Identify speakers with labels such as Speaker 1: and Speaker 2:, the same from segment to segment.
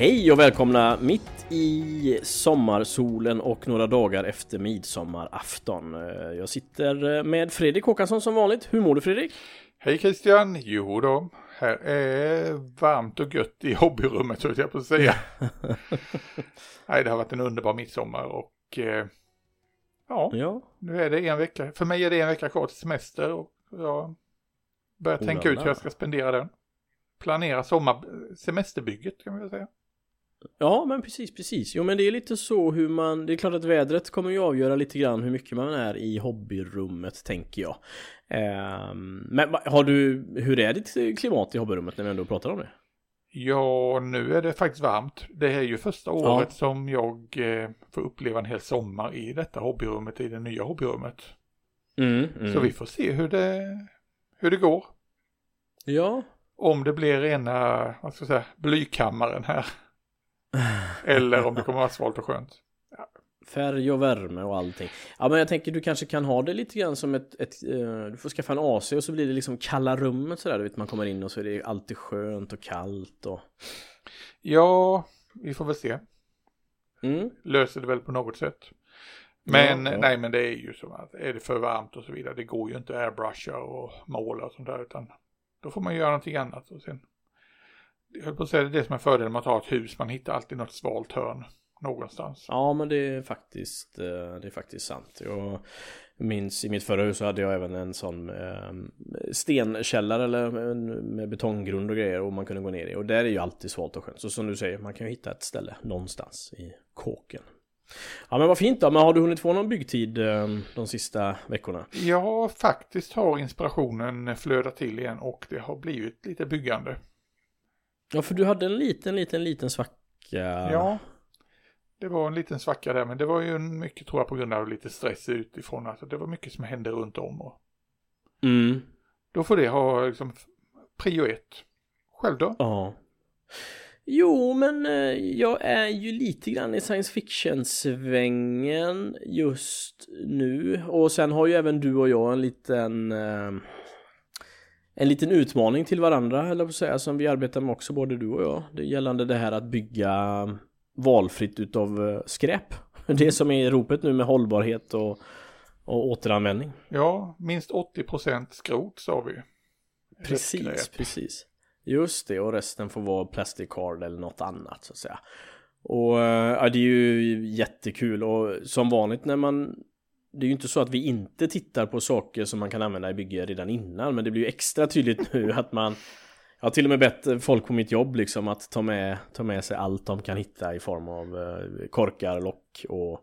Speaker 1: Hej och välkomna mitt i sommarsolen och några dagar efter midsommarafton. Jag sitter med Fredrik Håkansson som vanligt. Hur mår du Fredrik?
Speaker 2: Hej Christian! Jo då, här är varmt och gött i hobbyrummet så jag på att säga. Nej, det har varit en underbar midsommar och eh, ja,
Speaker 1: Ja,
Speaker 2: nu är det en vecka. För mig är det en vecka kvar till semester och jag börjar
Speaker 1: Oh
Speaker 2: tänka ut hur jag ska spendera den. Planera sommar, semesterbygget kan vi väl säga.
Speaker 1: ja men precis, precis. Jo men det är lite så hur man, det är klart att vädret kommer ju avgöra lite grann hur mycket man är i hobbyrummet tänker jag. Ehm, men har du, hur är ditt klimat i hobbyrummet när vi ändå pratar om det?
Speaker 2: Ja, nu är det faktiskt varmt. Det är ju första året som jag eh, får uppleva en hel sommar i detta hobbyrummet, i det nya hobbyrummet.
Speaker 1: Mm, mm.
Speaker 2: Så vi får se hur det, hur det går.
Speaker 1: Ja,
Speaker 2: Om det blir rena, vad ska jag säga, blykammaren här. Eller om det kommer vara asfalt och skönt.
Speaker 1: Färg och värme och allting. Ja men jag tänker du kanske kan ha det lite grann som ett, ett eh, du får skaffa en AC och så blir det liksom kalla rummet sådär, du vet man kommer in och så är det alltid skönt och kallt och...
Speaker 2: Ja, vi får väl se.
Speaker 1: Mm.
Speaker 2: Löser det väl på något sätt. Men
Speaker 1: Ja, ja.
Speaker 2: nej, men det är ju så att är det för varmt och så vidare, det går ju inte att airbrusha och måla och sånt där, utan då får man göra någonting annat och sen. Jag höll på att säga det är det som är fördelen med att ha ett hus, man hittar alltid något svalt hörn någonstans.
Speaker 1: Ja men det är faktiskt, eh, det är faktiskt sant. Jag minns i mitt förra hus så hade jag även en sån eh, stenkällare eller med betonggrund och grejer och man kunde gå ner i. Och där är ju alltid svalt och skönt. Så som du säger, man kan ju hitta ett ställe någonstans i kåken. Ja men vad fint då, men har du hunnit få någon byggtid eh, de sista veckorna?
Speaker 2: Ja, faktiskt har inspirationen flödat till igen och det har blivit lite byggande.
Speaker 1: Ja för du hade en liten, liten, liten svacka.
Speaker 2: Ja, det var en liten svacka där, men det var ju mycket tror jag på grund av lite stress utifrån. Alltså det var mycket som hände runt om och
Speaker 1: Mm.
Speaker 2: då får det ha liksom prio ett. Själv då?
Speaker 1: Ja. Jo, men eh, jag är ju lite grann i science fiction-svängen just nu. Och sen har ju även du och jag en liten... Eh, en liten utmaning till varandra, eller på säga, som vi arbetar med också, både du och jag. Det gällande det här att bygga valfritt utav eh, skräp. Det som är ropet nu med hållbarhet och, och återanvändning.
Speaker 2: Ja, minst 80% skrot sa vi.
Speaker 1: Precis, precis. Just det, och resten får vara plastic card eller något annat så att säga. Och eh, ja, det är ju jättekul och som vanligt när man det är ju inte så att vi inte tittar på saker som man kan använda i bygge redan innan men det blir ju extra tydligt nu att man Jag har till och med bett folk på mitt jobb liksom att ta med, ta med sig allt de kan hitta i form av eh, korkar, lock och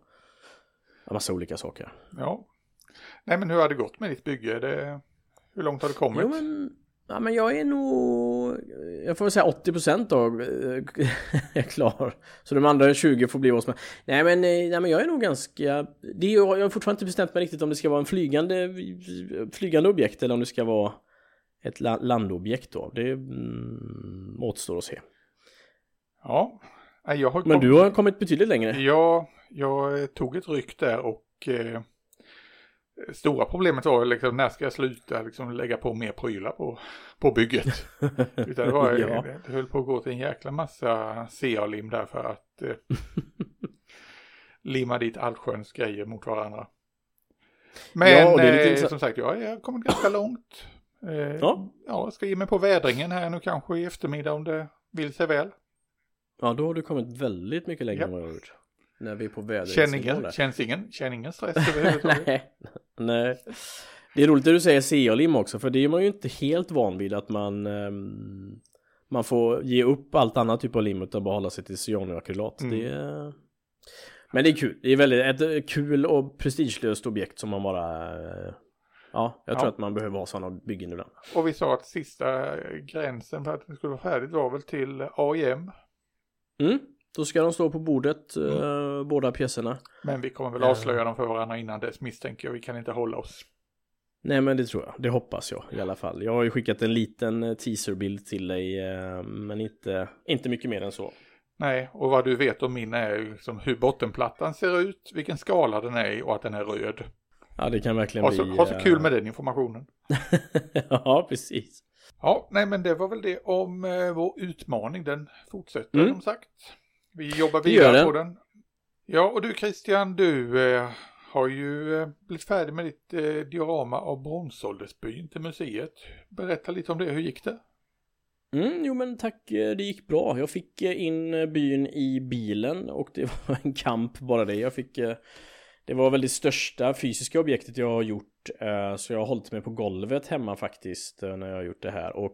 Speaker 1: en massa olika saker.
Speaker 2: Ja. Nej, men hur har det gått med ditt bygge? Det, hur långt har det kommit?
Speaker 1: Jo men, ja, men jag är nog, jag får väl säga 80% då eh, är klar. Så de andra 20 får bli som är. Nej men, eh, nej men jag är nog ganska, det är, jag har fortfarande inte bestämt mig riktigt om det ska vara en flygande, flygande objekt eller om det ska vara ett la- landobjekt då. Det mm, återstår att se.
Speaker 2: Ja. Jag har
Speaker 1: Men
Speaker 2: kommit-
Speaker 1: du har kommit betydligt längre.
Speaker 2: Ja, jag eh, tog ett ryck där och eh, stora problemet var liksom när ska jag sluta liksom lägga på mer prylar på, på bygget. Utan det, var,
Speaker 1: Ja.
Speaker 2: det, det höll på att gå till en jäkla massa CA-lim där för att eh, limma dit allsköns grejer mot varandra. Men
Speaker 1: Ja,
Speaker 2: eh, som sagt, jag har kommit ganska långt. Eh,
Speaker 1: Ja.
Speaker 2: ja. jag ska ge mig på vädringen här nu kanske i eftermiddag om det vill sig väl.
Speaker 1: Ja, då har du kommit väldigt mycket längre
Speaker 2: Ja.
Speaker 1: än vad jag har gjort. När vi är på vädret.
Speaker 2: Känn ingen, känns ingen, stress överhuvudtaget.
Speaker 1: Nej, nej. Det är roligt att du säger CA-lim också, för det är man ju inte helt van vid att man ehm, man får ge upp allt annat typ av lim utan bara hålla sig till cyanoakrylat.
Speaker 2: Mm.
Speaker 1: Det är... Men det är kul. Det är väldigt ett kul och prestigelöst objekt som man bara eh, Ja, jag tror
Speaker 2: Ja.
Speaker 1: att man behöver ha sådana byggen ibland.
Speaker 2: Och vi sa att sista gränsen för att det skulle vara färdigt var väl till AIM.
Speaker 1: Mm. Då ska de stå på bordet, eh, båda pjäserna.
Speaker 2: Men vi kommer väl
Speaker 1: Ja.
Speaker 2: avslöja dem för varandra innan dess misstänker jag. Vi kan inte hålla oss.
Speaker 1: Nej men det tror jag, det hoppas jag i alla fall. Jag har ju skickat en liten eh, teaserbild till dig, eh, men inte, inte mycket mer än så.
Speaker 2: Nej, och vad du vet om min är liksom hur bottenplattan ser ut, vilken skala den är i och att den är röd.
Speaker 1: Ja, det kan verkligen
Speaker 2: Ha så,
Speaker 1: bli...
Speaker 2: ha så
Speaker 1: eh,
Speaker 2: kul med den informationen.
Speaker 1: ja, precis.
Speaker 2: Ja, nej men det var väl det om eh, vår utmaning. Den fortsätter
Speaker 1: Mm.
Speaker 2: som sagt. Vi jobbar vidare på den. Ja, och du Christian, du eh, har ju eh, blivit färdig med ditt eh, diorama av bronsåldersbyn till museet. Berätta lite om det, hur gick det?
Speaker 1: Mm, jo men tack, eh, det gick bra. Jag fick eh, in eh, byn i bilen och det var en kamp bara det. Jag fick eh, Det var väl det största fysiska objektet jag har gjort eh, Så jag har hållit mig på golvet hemma faktiskt eh, när jag har gjort det här och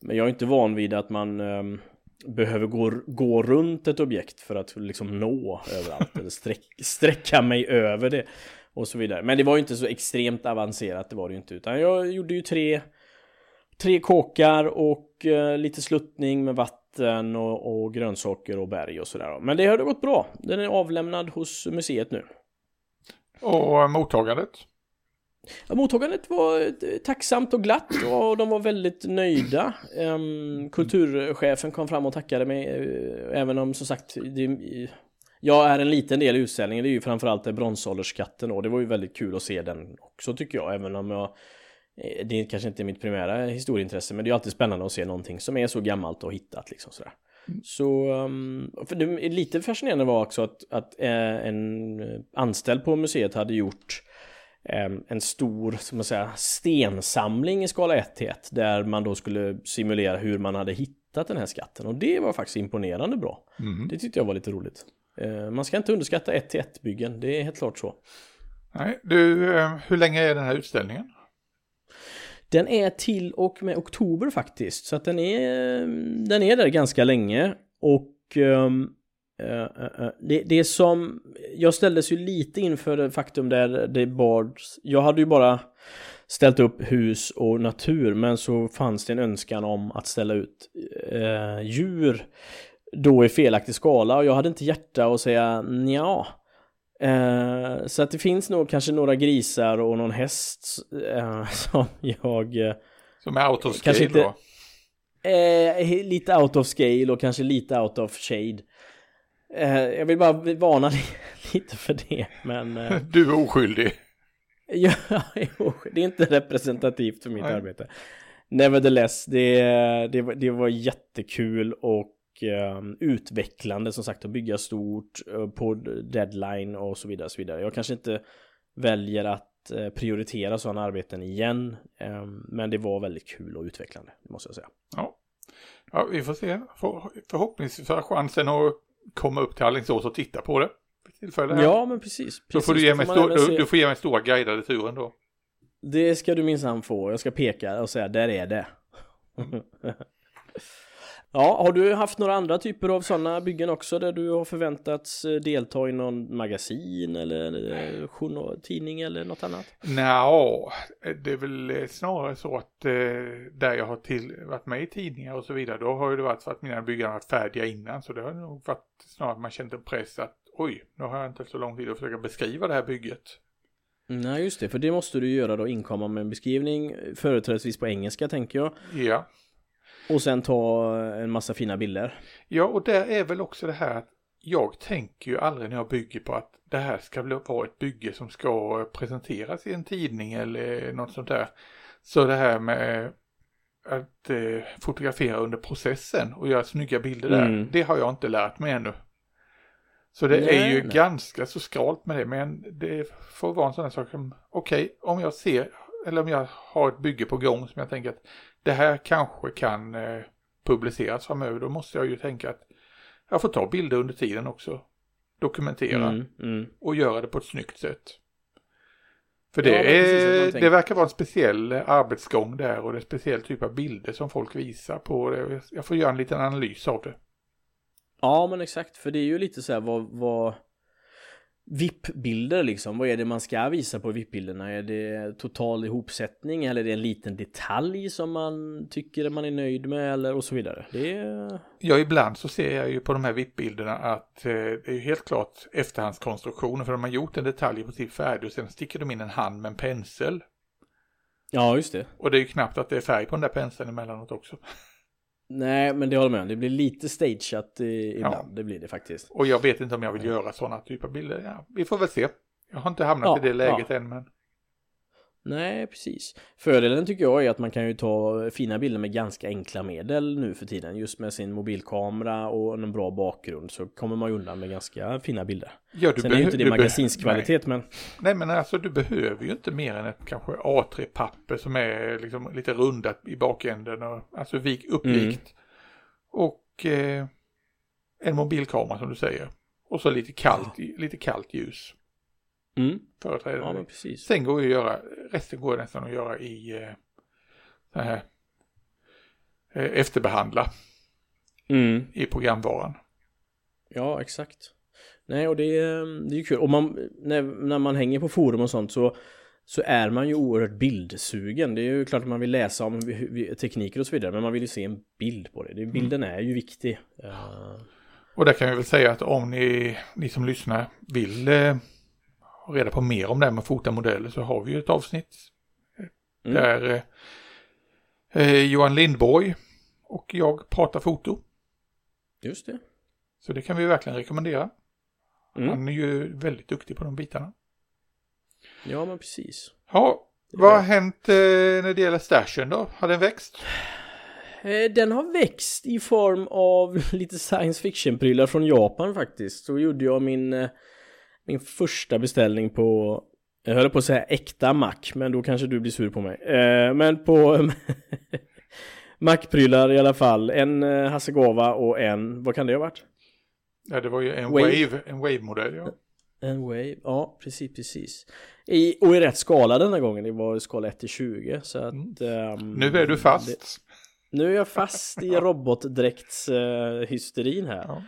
Speaker 1: Men jag är inte van vid att man ehm, Behöver gå, gå runt ett objekt för att liksom nå överallt eller sträck, sträcka mig över det och så vidare. Men det var ju inte så extremt avancerat, det var det ju inte. Utan jag gjorde ju tre tre kåkar och eh, lite sluttning med vatten och, och grönsaker och berg och sådär. Men det har gått bra. Den är avlämnad hos museet nu.
Speaker 2: Och eh, mottagandet?
Speaker 1: Ja, mottagandet var eh, tacksamt och glatt och de var väldigt nöjda. Ehm, kulturchefen kom fram och tackade mig, eh, även om som sagt det, jag är en liten del i utställningen, det är ju framförallt bronsålderskatten och det var ju väldigt kul att se den också tycker jag, även om jag det är kanske inte mitt primära historieintresse, men det är ju alltid spännande att se någonting som är så gammalt och hittat liksom sådär. Så, um, för det, lite fascinerande var också att, att eh, en anställd på museet hade gjort eh, en stor, som man säger, stensamling i skala 1 till 1 där man då skulle simulera hur man hade hittat den här skatten och det var faktiskt imponerande bra.
Speaker 2: Mm.
Speaker 1: Det tyckte jag var lite roligt. Eh, man ska inte underskatta 1 till 1 byggen, det är helt klart så.
Speaker 2: Nej, du, eh, hur länge är den här utställningen?
Speaker 1: Den är till och med oktober faktiskt, så att den är, den är där ganska länge och um, uh, uh, det, det som, jag ställdes ju lite inför det faktum där det bars, jag hade ju bara ställt upp hus och natur men så fanns det en önskan om att ställa ut uh, djur då i felaktig skala och jag hade inte hjärta att säga ja. Eh, så att det finns nog kanske några grisar och någon häst eh, som jag eh,
Speaker 2: Som är out of
Speaker 1: Kanske
Speaker 2: scale
Speaker 1: inte-
Speaker 2: då?
Speaker 1: eh, lite out of scale och kanske lite out of shade. Eh, jag vill bara varna lite för det, men eh,
Speaker 2: Du är oskyldig.
Speaker 1: ja, det är inte representativt för mitt
Speaker 2: Nej.
Speaker 1: arbete. Nevertheless, det, det, det var jättekul och eh, utvecklande som sagt att bygga stort eh, på deadline och så vidare. Så vidare. Jag kanske inte väljer att eh, prioritera sådana arbeten igen, eh, men det var väldigt kul och utvecklande, måste jag säga.
Speaker 2: Ja. ja, vi får se. För, förhoppningsvis har jag chansen att komma upp till Alingsås och titta på det. Tillfälle.
Speaker 1: Ja, men precis.
Speaker 2: Då får du,
Speaker 1: precis.
Speaker 2: ge mig
Speaker 1: även
Speaker 2: du, du får ge mig stora guidade turen då.
Speaker 1: Det ska du minsann få. Jag ska peka och säga, där är det. ja, har du haft några andra typer av sådana byggen också där du har förväntats eh, delta i någon magasin eller eh, journal, tidning eller något annat?
Speaker 2: Nja, det är väl eh, snarare så att eh, där jag har till, varit med i tidningar och så vidare, då har det varit för att mina byggen har varit färdiga innan. Så det har nog varit snarare att man känt en press att oj, nu har jag inte så lång tid att försöka beskriva det här bygget.
Speaker 1: Nej, just det, för det måste du göra då, inkomma med en beskrivning, företrädesvis på engelska tänker jag,
Speaker 2: Ja.
Speaker 1: Och sen ta en massa fina bilder.
Speaker 2: Ja, och där är väl också det här att jag tänker ju aldrig när jag bygger på att det här ska vara ett bygge som ska presenteras i en tidning eller något sånt där. Så det här med att eh, fotografera under processen och göra snygga bilder där,
Speaker 1: Mm.
Speaker 2: det har jag inte lärt mig ännu. Så det är
Speaker 1: Nej,
Speaker 2: ju
Speaker 1: nej.
Speaker 2: ganska så skralt med det, men det får vara en sån här sak som, okej, om jag ser, eller om jag har ett bygge på gång som jag tänker att det här kanske kan eh, publiceras framöver, då måste jag ju tänka att jag får ta bilder under tiden också. Dokumentera
Speaker 1: Mm, mm.
Speaker 2: och göra det på ett snyggt sätt. För det,
Speaker 1: Ja,
Speaker 2: är, det verkar vara en speciell arbetsgång där och det är en speciell typ av bilder som folk visar på. Det- Jag får göra en liten analys av det.
Speaker 1: Ja men exakt, för det är ju lite så här vad, vad VIP-bilder liksom, vad är det man ska visa på VIP-bilderna? Är det total ihopsättning eller är det en liten detalj som man tycker man är nöjd med eller och så vidare? Det är...
Speaker 2: Ja, ibland så ser jag ju på de här VIP-bilderna att eh, det är ju helt klart efterhandskonstruktioner för de har gjort en detalj i princip färdig och sen sticker de in en hand med en pensel.
Speaker 1: Ja just det.
Speaker 2: Och det är ju knappt att det är färg på den där penseln emellanåt också.
Speaker 1: Nej, men det håller med om. Det blir lite stageat ibland. Det blir det faktiskt.
Speaker 2: Och jag vet inte om jag vill göra sådana typer av bilder. Ja, vi får väl se. Jag har inte hamnat
Speaker 1: Ja,
Speaker 2: i det läget
Speaker 1: ja.
Speaker 2: än, men
Speaker 1: Nej, precis. Fördelen tycker jag är att man kan ju ta fina bilder med ganska enkla medel nu för tiden. Just med sin mobilkamera och en bra bakgrund så kommer man ju undan med ganska fina bilder.
Speaker 2: ja, du
Speaker 1: Sen är ju inte det magasinskvalitet men...
Speaker 2: Nej men alltså du behöver ju inte mer än ett kanske A3-papper som är liksom lite rundat i bakänden och alltså vik, uppvikt. Och eh, en mobilkamera som du säger. Och så lite kallt, lite kallt ljus.
Speaker 1: Mm.
Speaker 2: Företräder
Speaker 1: Ja men precis.
Speaker 2: Sen går ju att göra, resten går nästan att göra i eh, så här eh, efterbehandla
Speaker 1: Mm.
Speaker 2: i programvaran.
Speaker 1: Ja, exakt. Nej, och det är, det är ju kul. Och man, när, när man hänger på forum och sånt så, så är man ju oerhört bildsugen. Det är ju klart att man vill läsa om tekniker och så vidare, men man vill ju se en bild på det. det bilden är ju viktig. Eh,
Speaker 2: Och där kan vi väl säga att om ni, ni som lyssnar vill eh, reda på mer om det här med fotamodeller så har vi ju ett avsnitt
Speaker 1: Mm.
Speaker 2: där eh, eh, Johan Lindborg och jag pratar foto.
Speaker 1: just det.
Speaker 2: Så det kan vi verkligen rekommendera.
Speaker 1: Mm.
Speaker 2: Han är ju väldigt duktig på de bitarna.
Speaker 1: Ja, men precis.
Speaker 2: Ja, vad har hänt eh, när det gäller stashen då? Har den växt?
Speaker 1: Eh, Den har växt i form av lite science fiction-prylar från Japan faktiskt. Så gjorde jag min, eh, min första beställning på, jag höll på att säga äkta Mac, men då kanske du blir sur på mig. Eh, Men på Mac-prylar i alla fall. En eh, Hasegawa och en, vad kan det ha varit?
Speaker 2: Ja, det var ju en
Speaker 1: Wave.
Speaker 2: Wave, en Wave-modell ja.
Speaker 1: En Wave, ja precis precis. I, och i rätt skala denna gången, det var skala 1 till 20. Så att... ehm,
Speaker 2: Nu är du fast.
Speaker 1: det- Nu är jag fast i robotdräktshysterin här.
Speaker 2: Ja.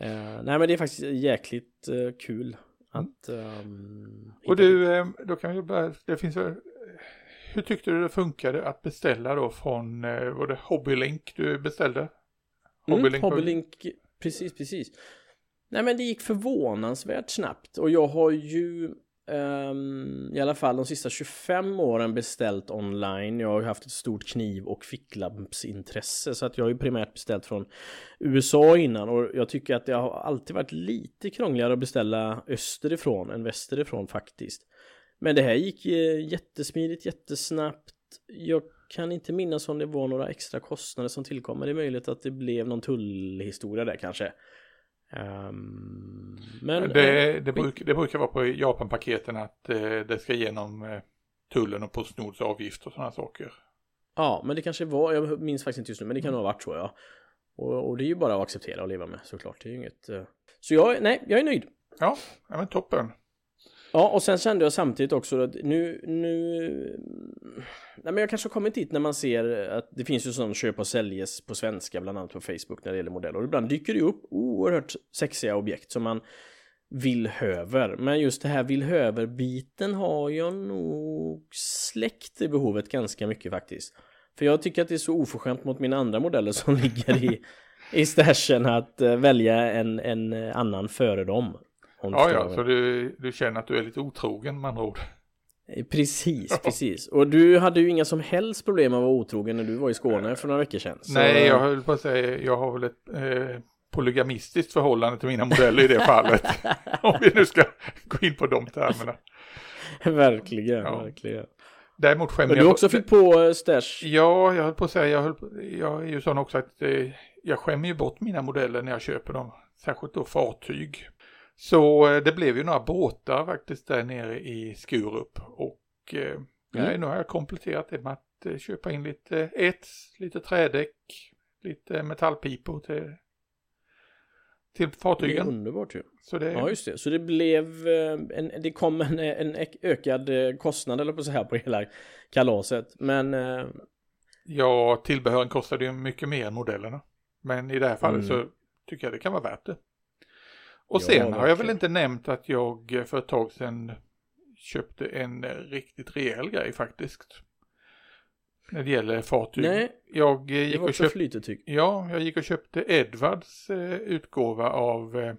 Speaker 1: Eh, nej men det är faktiskt jäkligt eh, kul att... ehm,
Speaker 2: Och du, eh, då kan vi börja, det finns väl, hur tyckte du det funkade att beställa då från, eh, var det Hobbylink du beställde?
Speaker 1: Mm, Hobbylink, precis, precis. Nej men det gick förvånansvärt snabbt och jag har ju um, i alla fall de sista 25 åren beställt online. Jag har ju haft ett stort kniv och ficklampsintresse så att jag har ju primärt beställt från USA innan och jag tycker att det har alltid varit lite krångligare att beställa österifrån än västerifrån faktiskt. Men det här gick eh, jättesmidigt, jättesnabbt. Jag kan inte minnas om det var några extra kostnader som tillkom, men det är möjligt att det blev någon tullhistoria där kanske. Ehm, men
Speaker 2: Det,
Speaker 1: eh,
Speaker 2: det, bruk, det brukar vara på Japan-paketen att eh, det ska igenom eh, tullen och Postnords avgift och sådana saker.
Speaker 1: ja, men det kanske var, jag minns faktiskt inte just nu, men det kan nog ha varit så ja. Och, och det är ju bara att acceptera och leva med såklart. Det är ju inget. eh. Så jag, nej, jag är nöjd.
Speaker 2: Ja, ja men toppen.
Speaker 1: Ja, och sen kände jag samtidigt också att nu, nu... Nej men jag kanske har kommit dit när man ser att det finns ju sån köp och säljes på svenska, bland annat på Facebook när det gäller modeller. Och ibland dyker det ju upp oerhört sexiga objekt som man vill höver. Men just det här vill höver-biten har jag nog släckt i behovet ganska mycket faktiskt. För jag tycker att det är så oförskämt mot mina andra modeller som ligger i, i stashen att eh, välja en, en eh, annan före dem.
Speaker 2: Ja, ja, så du, du känner att du är lite otrogen med andra ord.
Speaker 1: Eh, Precis, precis. Och du hade ju inga som helst problem med att vara otrogen när du var i Skåne för några veckor sedan. Så-
Speaker 2: Nej, jag höll på att säga, jag har väl ett eh, polygamistiskt förhållande till mina modeller i det fallet. Om vi nu ska gå in på de termerna.
Speaker 1: verkligen,
Speaker 2: Ja.
Speaker 1: verkligen.
Speaker 2: Däremot skämmer jag...
Speaker 1: du också fick på eh, stash.
Speaker 2: Ja, jag höll på att säga, jag, höll på, jag är ju sån också att eh, jag skämmer ju bort mina modeller när jag köper dem. Särskilt då fartyg. Så eh, det blev ju några båtar faktiskt där nere i Skurup. Och eh, nej, nu har jag kompletterat det med att eh, köpa in lite ets, lite trädäck, lite metallpipor till, till
Speaker 1: Det är
Speaker 2: fartygen.
Speaker 1: underbart ju.
Speaker 2: Så det,
Speaker 1: Ja, just det. Så det blev, eh, en, det kom en, en ökad kostnad eller på så här på hela kalaset. Men eh,
Speaker 2: ja, tillbehören kostade ju mycket mer än modellerna. Men i det här fallet
Speaker 1: Mm.
Speaker 2: så tycker jag det kan vara värt det. Och
Speaker 1: Ja,
Speaker 2: sen har jag väl inte nämnt att jag för ett tag sedan köpte en riktigt rejäl grej faktiskt. När det gäller fartyg.
Speaker 1: nej,
Speaker 2: Jag eh,
Speaker 1: det
Speaker 2: gick
Speaker 1: var
Speaker 2: och
Speaker 1: också
Speaker 2: köpte,
Speaker 1: flytetyg.
Speaker 2: ja, jag gick och köpte Edwards eh, utgåva av eh,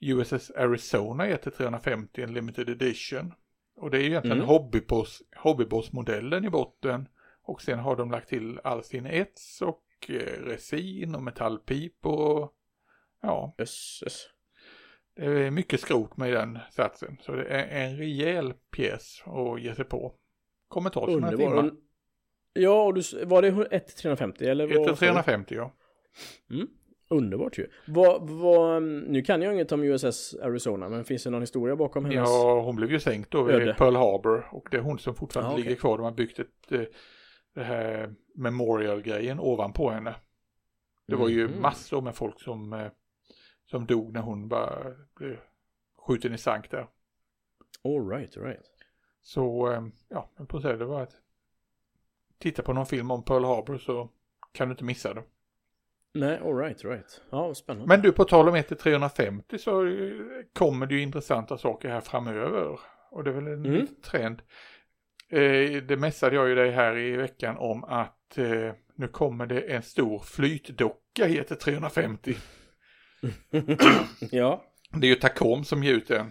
Speaker 2: USS Arizona 1-350, en limited edition. Och det är ju egentligen
Speaker 1: Mm.
Speaker 2: hobbyboss, hobbyboss-modellen i botten. Och sen har de lagt till all sin ets och eh, resin och metallpip och ja,
Speaker 1: Jösses.
Speaker 2: Det är mycket skrot med den satsen. Så det är en rejäl pjäs att ge sig på. Kommer ta
Speaker 1: Underbar.
Speaker 2: timmar.
Speaker 1: Ja, och du, var det 1 350 eller? vad sa du?
Speaker 2: 1350 ja.
Speaker 1: Underbart ju. Vad, vad, nu kan jag inget om USS Arizona, men finns det någon historia bakom hennes?
Speaker 2: Ja, hon blev ju sänkt då vid
Speaker 1: Öde.
Speaker 2: Pearl Harbor och det är hon som fortfarande
Speaker 1: Ja, okej.
Speaker 2: ligger kvar. De har byggt ett, eh, det här memorial-grejen ovanpå henne. Det var ju
Speaker 1: Mhm.
Speaker 2: massor med folk som, eh, som dog när hon bara blev skjuten i sank där.
Speaker 1: All right, all right.
Speaker 2: Så, eh, ja, jag på det var att titta på någon film om Pearl Harbor så kan du inte missa det.
Speaker 1: Nej, all right, all right. Ja, spännande.
Speaker 2: Men du, på tal om 1-350 så eh, kommer det ju intressanta saker här framöver. Och det är väl en
Speaker 1: Mm.
Speaker 2: liten trend. Eh, det mässade jag ju dig här i veckan om att eh, nu kommer det en stor flytdocka i 1-350.
Speaker 1: ja,
Speaker 2: Det är ju Tacom som ger ut den.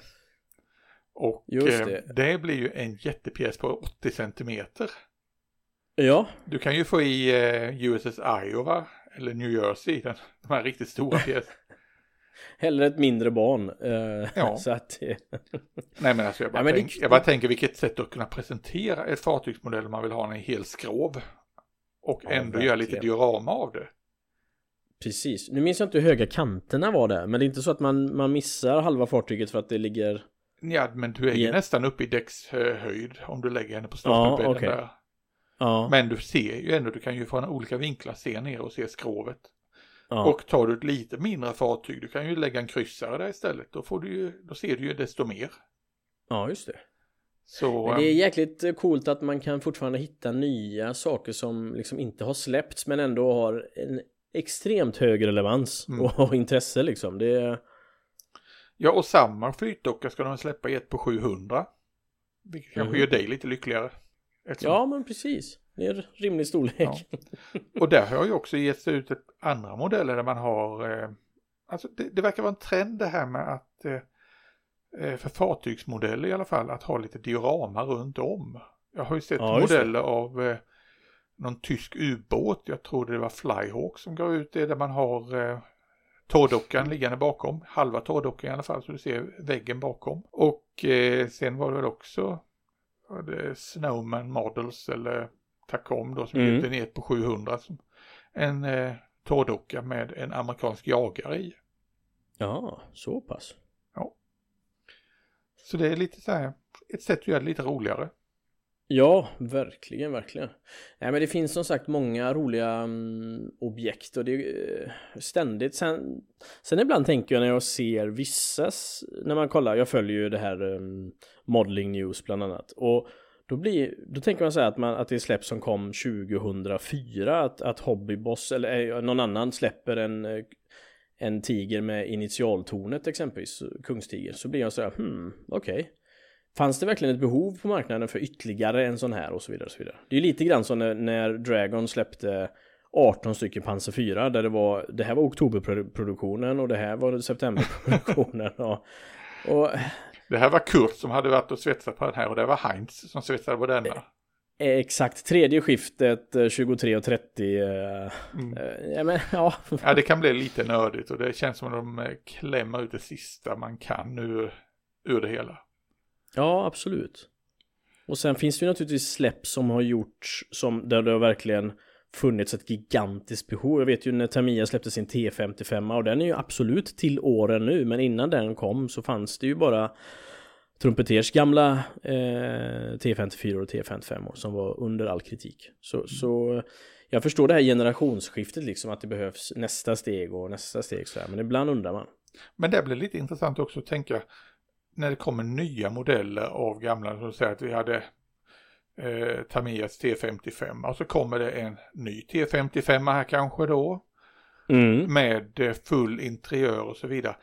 Speaker 2: Och eh,
Speaker 1: det.
Speaker 2: det blir ju en jättepjäs på 80 centimeter.
Speaker 1: ja,
Speaker 2: Du kan ju få i eh, USS Iowa eller New Jersey, den, de här riktigt stora pjäserna.
Speaker 1: hellre ett mindre barn. eh,
Speaker 2: Ja.
Speaker 1: Så att,
Speaker 2: Nej men alltså jag bara,
Speaker 1: Ja, men det-
Speaker 2: tänk, jag bara tänker vilket sätt att kunna presentera ett fartygsmodell man vill ha den i hel skrov. Och
Speaker 1: Ja,
Speaker 2: ändå göra lite
Speaker 1: verkligen.
Speaker 2: diorama av det.
Speaker 1: Precis. Nu minns jag inte hur höga kanterna var där, men det är inte så att man, man missar halva fartyget för att det ligger...
Speaker 2: Ja men du är ju
Speaker 1: Ja.
Speaker 2: nästan uppe i däckshöjd om du lägger henne på stapelbädden
Speaker 1: okej.
Speaker 2: där.
Speaker 1: Ja,
Speaker 2: Men du ser ju ändå, du kan ju från olika vinklar se ner och se skrovet.
Speaker 1: ja.
Speaker 2: Och tar du ett lite mindre fartyg, du kan ju lägga en kryssare där istället. Då, får du ju, då ser du ju desto mer.
Speaker 1: ja, just det.
Speaker 2: Så,
Speaker 1: Men det är
Speaker 2: ehm,
Speaker 1: jäkligt eh, coolt att man kan fortfarande hitta nya saker som liksom inte har släppts men ändå har en extremt hög relevans
Speaker 2: Mm.
Speaker 1: och, och intresse liksom. Det
Speaker 2: ja och samma flytdocka ska de släppa i ett på 700. Vilket kanske
Speaker 1: Mhm.
Speaker 2: gör dig lite lyckligare. Eftersom
Speaker 1: Ja, men precis. Det är en rimlig storlek.
Speaker 2: Ja. Och där har ju också getts ut ett andra modeller där man har, eh, alltså det, det verkar vara en trend det här med att, eh, eh, för fartygsmodeller i alla fall, att ha lite diorama runt om. Jag har ju sett
Speaker 1: Ja,
Speaker 2: modeller av eh, någon tysk ubåt, jag tror det var Flyhawk som gav ut det, där man har eh, torrdockan liggande bakom, halva torrdockan i alla fall, så du ser väggen bakom. Och eh, sen var det väl också var det Snowman Models eller Tacom då som
Speaker 1: Mm.
Speaker 2: mm. ner på 700. Som en eh, torrdocka med en amerikansk jagare i.
Speaker 1: Ja, så pass.
Speaker 2: Så det är lite så här, ett sätt att göra det lite roligare.
Speaker 1: Ja, verkligen, verkligen. Nej, men det finns som sagt många roliga um, objekt och det är uh, ständigt. Sen, sen ibland tänker jag när jag ser vissa, när man kollar, jag följer ju det här um, Modeling News bland annat. Och då, blir, då tänker man säga att, man, att det släpps som kom 2004, att, att Hobbyboss eller eh, någon annan släpper en, eh, en tiger med initialtornet exempelvis, kungstiger. Så blir jag så här, hmm, okej. Fanns det verkligen ett behov på marknaden för ytterligare en sån här och så vidare och så vidare. Det är lite grann som när, när Dragon släppte 18 stycken Panzer 4 där det var det här var oktoberproduktionen och det här var septemberproduktionen och, och
Speaker 2: Det här var Kurt som hade varit och svetsat på den här och det var Heinz som svetsade på denna.
Speaker 1: eh, exakt tredje skiftet eh, 23 och 30 eh,
Speaker 2: Mm.
Speaker 1: eh, ja men ja
Speaker 2: Ja, det kan bli lite nördigt och det känns som att de eh, klämmer ut det sista man kan ur, ur det hela.
Speaker 1: Ja, absolut. Och sen finns det ju naturligtvis släpp som har gjorts som där det har verkligen funnits ett gigantiskt behov. Jag vet ju när Tamiya släppte sin T55 och den är ju absolut till åren nu, men innan den kom så fanns det ju bara Trumpeters gamla eh, T54 och T55 som var under all kritik. Så, så jag förstår det här generationsskiftet liksom att det behövs nästa steg och nästa steg så här, men ibland undrar man.
Speaker 2: Men det blir lite intressant också att tänka när det kommer nya modeller av gamla, som säger att vi hade eh, Tamiyas T55 och så kommer det en ny T55 här kanske då
Speaker 1: Mm.
Speaker 2: med eh, full interiör och så vidare.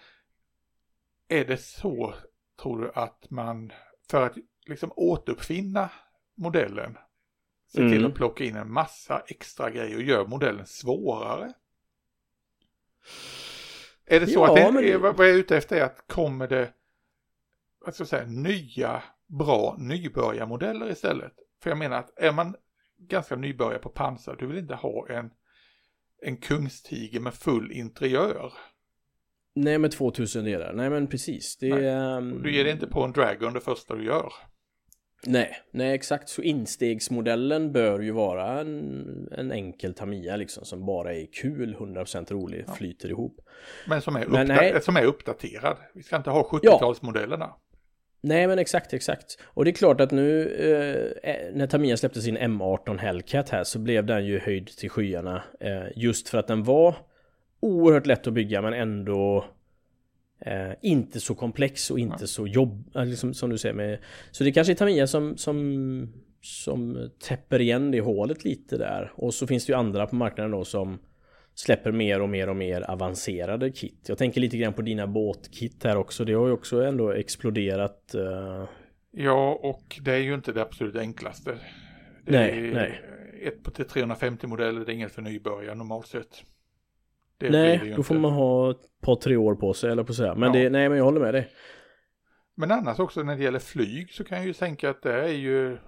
Speaker 2: Är det så, tror du, att man för att liksom återuppfinna modellen ser till
Speaker 1: Mm.
Speaker 2: att plocka in en massa extra grejer och gör modellen svårare? Är det så
Speaker 1: Ja,
Speaker 2: att det,
Speaker 1: men-
Speaker 2: vad jag är ute efter är att kommer det vad ska jag säga, nya bra nybörjarmodeller istället? För jag menar att är man ganska nybörjare på pansar, du vill inte ha en en kungstiger med full interiör.
Speaker 1: Nej med 2000 delar, nej men precis. Det
Speaker 2: Nej.
Speaker 1: ehm,
Speaker 2: Du ger det inte på en Dragon det första du gör.
Speaker 1: Nej, nej exakt. Så instegsmodellen bör ju vara en, en enkel Tamiya liksom som bara är kul, 100% rolig, flyter ihop.
Speaker 2: Men som är,
Speaker 1: Men
Speaker 2: uppda-
Speaker 1: nej.
Speaker 2: som är uppdaterad. Vi ska inte ha 70-talsmodellerna.
Speaker 1: Nej men exakt, exakt. Och det är klart att nu eh, när Tamiya släppte sin M18 Hellcat här så blev den ju höjd till skyarna. Eh, just för att den var oerhört lätt att bygga men ändå eh, inte så komplex och inte så jobb, eh, liksom, som du säger. Med, så det kanske är Tamiya som, som, som täpper igen det hålet lite där. Och så finns det ju andra på marknaden då som släpper mer och mer och mer avancerade kit. Jag tänker lite grann på dina båtkit här också. Det har ju också ändå exploderat. eh,
Speaker 2: Ja, och det är ju inte det absolut enklaste. Det
Speaker 1: Nej,
Speaker 2: är
Speaker 1: nej.
Speaker 2: Ett på till 350 modeller, det är inget för nybörjare normalt sett. Det
Speaker 1: nej, då får
Speaker 2: inte.
Speaker 1: man ha ett par tre år på sig eller på att säga. Men
Speaker 2: Ja.
Speaker 1: det, nej men jag håller med dig.
Speaker 2: Men annars också när det gäller flyg så kan jag ju tänka att det är ju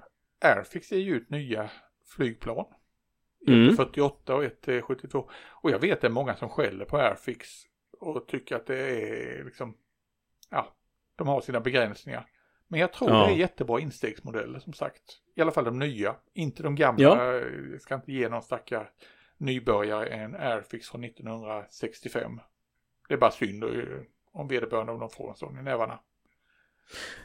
Speaker 2: Airfix ger ju ut nya flygplan.
Speaker 1: Mm.
Speaker 2: Ett till 48 och ett till 72. Och jag vet att det är många som skäller på Airfix och tycker att det är liksom, ja, de har sina begränsningar. Men jag tror
Speaker 1: Ja.
Speaker 2: det är jättebra instegsmodeller som sagt. I alla fall de nya, inte de gamla.
Speaker 1: Ja.
Speaker 2: Jag ska inte ge någon stackare nybörjare en Airfix från 1965. Det är bara synd eh, om vederbörande om de får en sån i nävarna.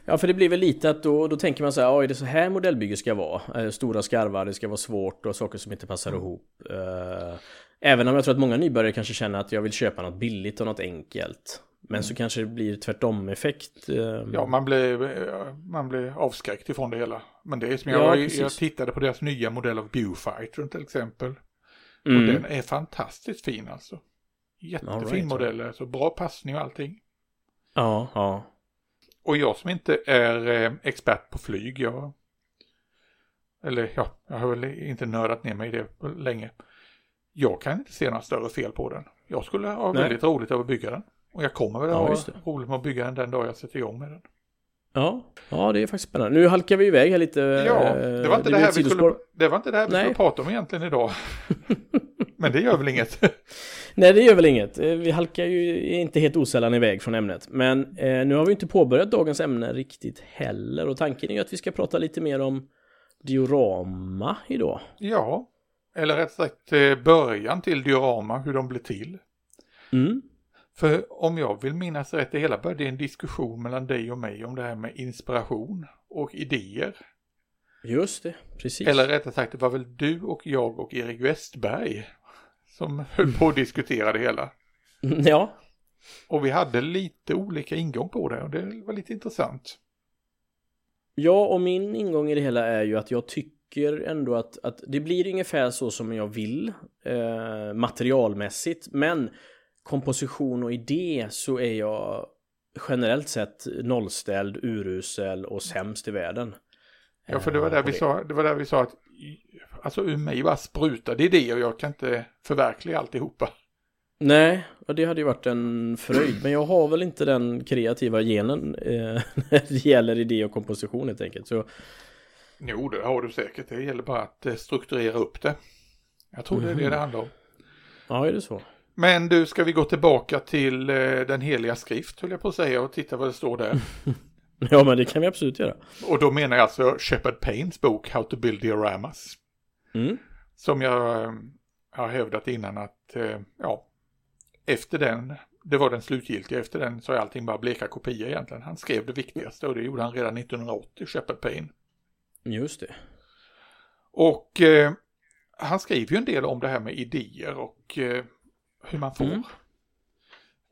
Speaker 1: Ja för det blir väl lite att då, då tänker man så här, det är så här modellbygge ska vara. Eh, stora skarvar, det ska vara svårt och saker som inte passar
Speaker 2: Mm.
Speaker 1: ihop. Eh, även om jag tror att många nybörjare kanske känner att jag vill köpa något billigt och något enkelt. Men så kanske det blir tvärtom effekt. eh,
Speaker 2: Mm. Ja, man blir, man blir avskräckt ifrån det hela. Men det är som
Speaker 1: Ja,
Speaker 2: jag,
Speaker 1: precis.
Speaker 2: jag tittade på deras nya modell av Viewfighter till exempel. Och
Speaker 1: mm.
Speaker 2: den är fantastiskt fin alltså. Jättefin
Speaker 1: right,
Speaker 2: modell, så bra passning och allting.
Speaker 1: Ja, ja.
Speaker 2: Och jag som inte är eh, expert på flyg, jag... Eller ja, jag har väl inte nördat ner mig i det länge. Jag kan inte se några större fel på den. Jag skulle ha
Speaker 1: Nej.
Speaker 2: väldigt roligt av att bygga den. Och jag kommer väl
Speaker 1: Ja,
Speaker 2: ha
Speaker 1: det.
Speaker 2: roligt med att bygga den den dag jag sätter igång med den.
Speaker 1: Ja, ja det är faktiskt spännande. Nu halkar vi iväg här lite.
Speaker 2: Ja,
Speaker 1: eh,
Speaker 2: det var inte det,
Speaker 1: blir
Speaker 2: här vi skulle, det var inte det här vi
Speaker 1: Nej.
Speaker 2: skulle prata om egentligen idag. Men det gör väl inget.
Speaker 1: Nej, det gör väl inget. Eh, Vi halkar ju inte helt osällan iväg från ämnet. Men eh, nu har vi inte påbörjat dagens ämne riktigt heller. Och tanken är ju att vi ska prata lite mer om diorama idag.
Speaker 2: ja, eller rätt sagt eh, början till diorama, hur de blev till.
Speaker 1: Mm.
Speaker 2: För om jag vill minnas rätt, det hela började i en diskussion mellan dig och mig om det här med inspiration och idéer.
Speaker 1: Just det, precis.
Speaker 2: Eller rättare sagt, det var väl du och jag och Erik Westberg som höll på att diskutera det hela.
Speaker 1: Ja,
Speaker 2: Och vi hade lite olika ingång på det och det var lite intressant.
Speaker 1: Ja, och min ingång i det hela är ju att jag tycker ändå att, att det blir ungefär så som jag vill eh, materialmässigt. Men komposition och idé så är jag generellt sett nollställd, urusel och sämst i världen.
Speaker 2: Ja, för det var
Speaker 1: Eh,
Speaker 2: där vi sa, det var där vi sa att alltså ur mig bara sprutade idéer och jag kan inte förverkliga alltihopa.
Speaker 1: Nej, och det hade ju varit en fröjd. Men jag har väl inte den kreativa genen eh, när det gäller idé och komposition helt enkelt. Så
Speaker 2: Jo, det har du säkert. Det gäller bara att eh, strukturera upp det. Jag tror det är det
Speaker 1: Mhm.
Speaker 2: det handlar om.
Speaker 1: ja, är det så?
Speaker 2: Men du, ska vi gå tillbaka till eh, den heliga skrift, höll jag på att säga, och titta vad det står där.
Speaker 1: Ja, men det kan vi absolut göra.
Speaker 2: och då menar jag alltså Shepard Paynes bok How to Build Dioramas.
Speaker 1: Mm.
Speaker 2: Som jag eh, har hävdat innan att, eh, ja, efter den, det var den slutgiltiga, efter den så är allting bara bleka kopior egentligen. Han skrev det viktigaste och det gjorde han redan 1980, Shepard Payne.
Speaker 1: Just det.
Speaker 2: Och eh, han skriver ju en del om det här med idéer och eh, hur man får,
Speaker 1: Mm.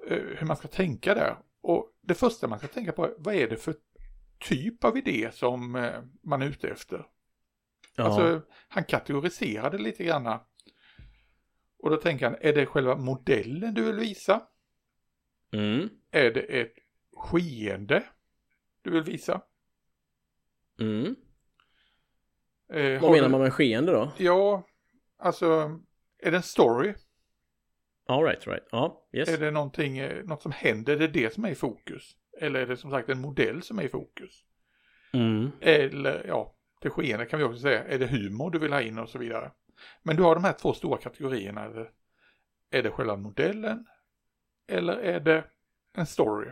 Speaker 2: eh, hur man ska tänka där. Och det första man ska tänka på är, vad är det för typ av idé som eh, man är ute efter?
Speaker 1: Ja.
Speaker 2: Alltså, han kategoriserade lite granna. Och då tänker han, är det själva modellen du vill visa?
Speaker 1: mm.
Speaker 2: Är det ett skeende du vill visa?
Speaker 1: Mm.
Speaker 2: Eh,
Speaker 1: Vad menar
Speaker 2: du-
Speaker 1: man med skeende då?
Speaker 2: Ja, alltså, är det en story?
Speaker 1: All right, right. Ja, yes.
Speaker 2: Är det någonting, eh, något som händer? Är det det som är i fokus? Eller är det som sagt en modell som är i fokus?
Speaker 1: Mm.
Speaker 2: Eller, ja, det skeende kan vi också säga. Är det humor du vill ha in och så vidare? Men du har de här två stora kategorierna. Är det själva modellen? Eller är det en story?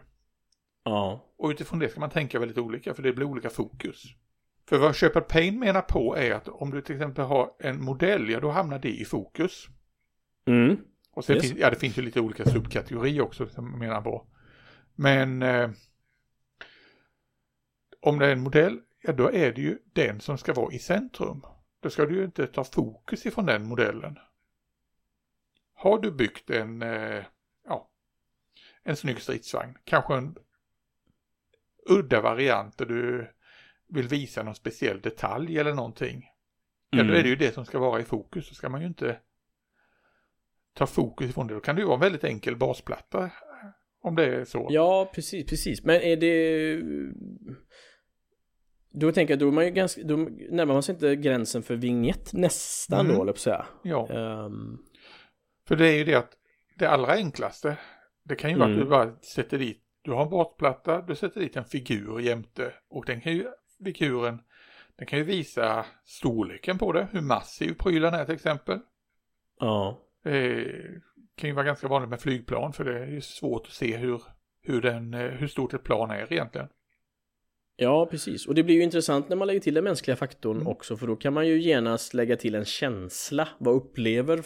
Speaker 1: Ja.
Speaker 2: Och utifrån det ska man tänka väldigt olika för det blir olika fokus. För vad Shepard Pain menar på är att om du till exempel har en modell, ja då hamnar det i fokus.
Speaker 1: Mm.
Speaker 2: Och sen
Speaker 1: Yes.
Speaker 2: finns, ja det finns ju lite olika subkategorier också som menar på. Men eh, om det är en modell, ja då är det ju den som ska vara i centrum. Då ska du ju inte ta fokus ifrån den modellen. Har du byggt en, eh, ja, en snygg stridsvagn, kanske en udda variant där du vill visa någon speciell detalj eller någonting. Ja, då är det ju det som ska vara i fokus. Då ska man ju inte ta fokus ifrån det. Då kan det ju vara en väldigt enkel basplatta. Om det är så.
Speaker 1: Ja, precis, precis. Men är det... Då tänker jag, då är man ju ganska, då närmar man sig inte gränsen för vignett nästan
Speaker 2: Mm.
Speaker 1: då, eller på säga.
Speaker 2: Ja,
Speaker 1: Ehm,
Speaker 2: för det är ju det att det allra enklaste, det kan ju vara
Speaker 1: Mm.
Speaker 2: att du bara sätter dit, du har en basplatta, du sätter dit en figur jämte och den kan ju, figuren, den kan ju visa storleken på det, hur massiv prylen är till exempel.
Speaker 1: ja.
Speaker 2: Det kan ju vara ganska vanligt med flygplan för det är svårt att se hur, hur, den, eh, hur stort ett plan är egentligen.
Speaker 1: Ja, precis. Och det blir ju intressant när man lägger till den mänskliga faktorn
Speaker 2: Mm.
Speaker 1: också, för då kan man ju genast lägga till en känsla. Vad upplever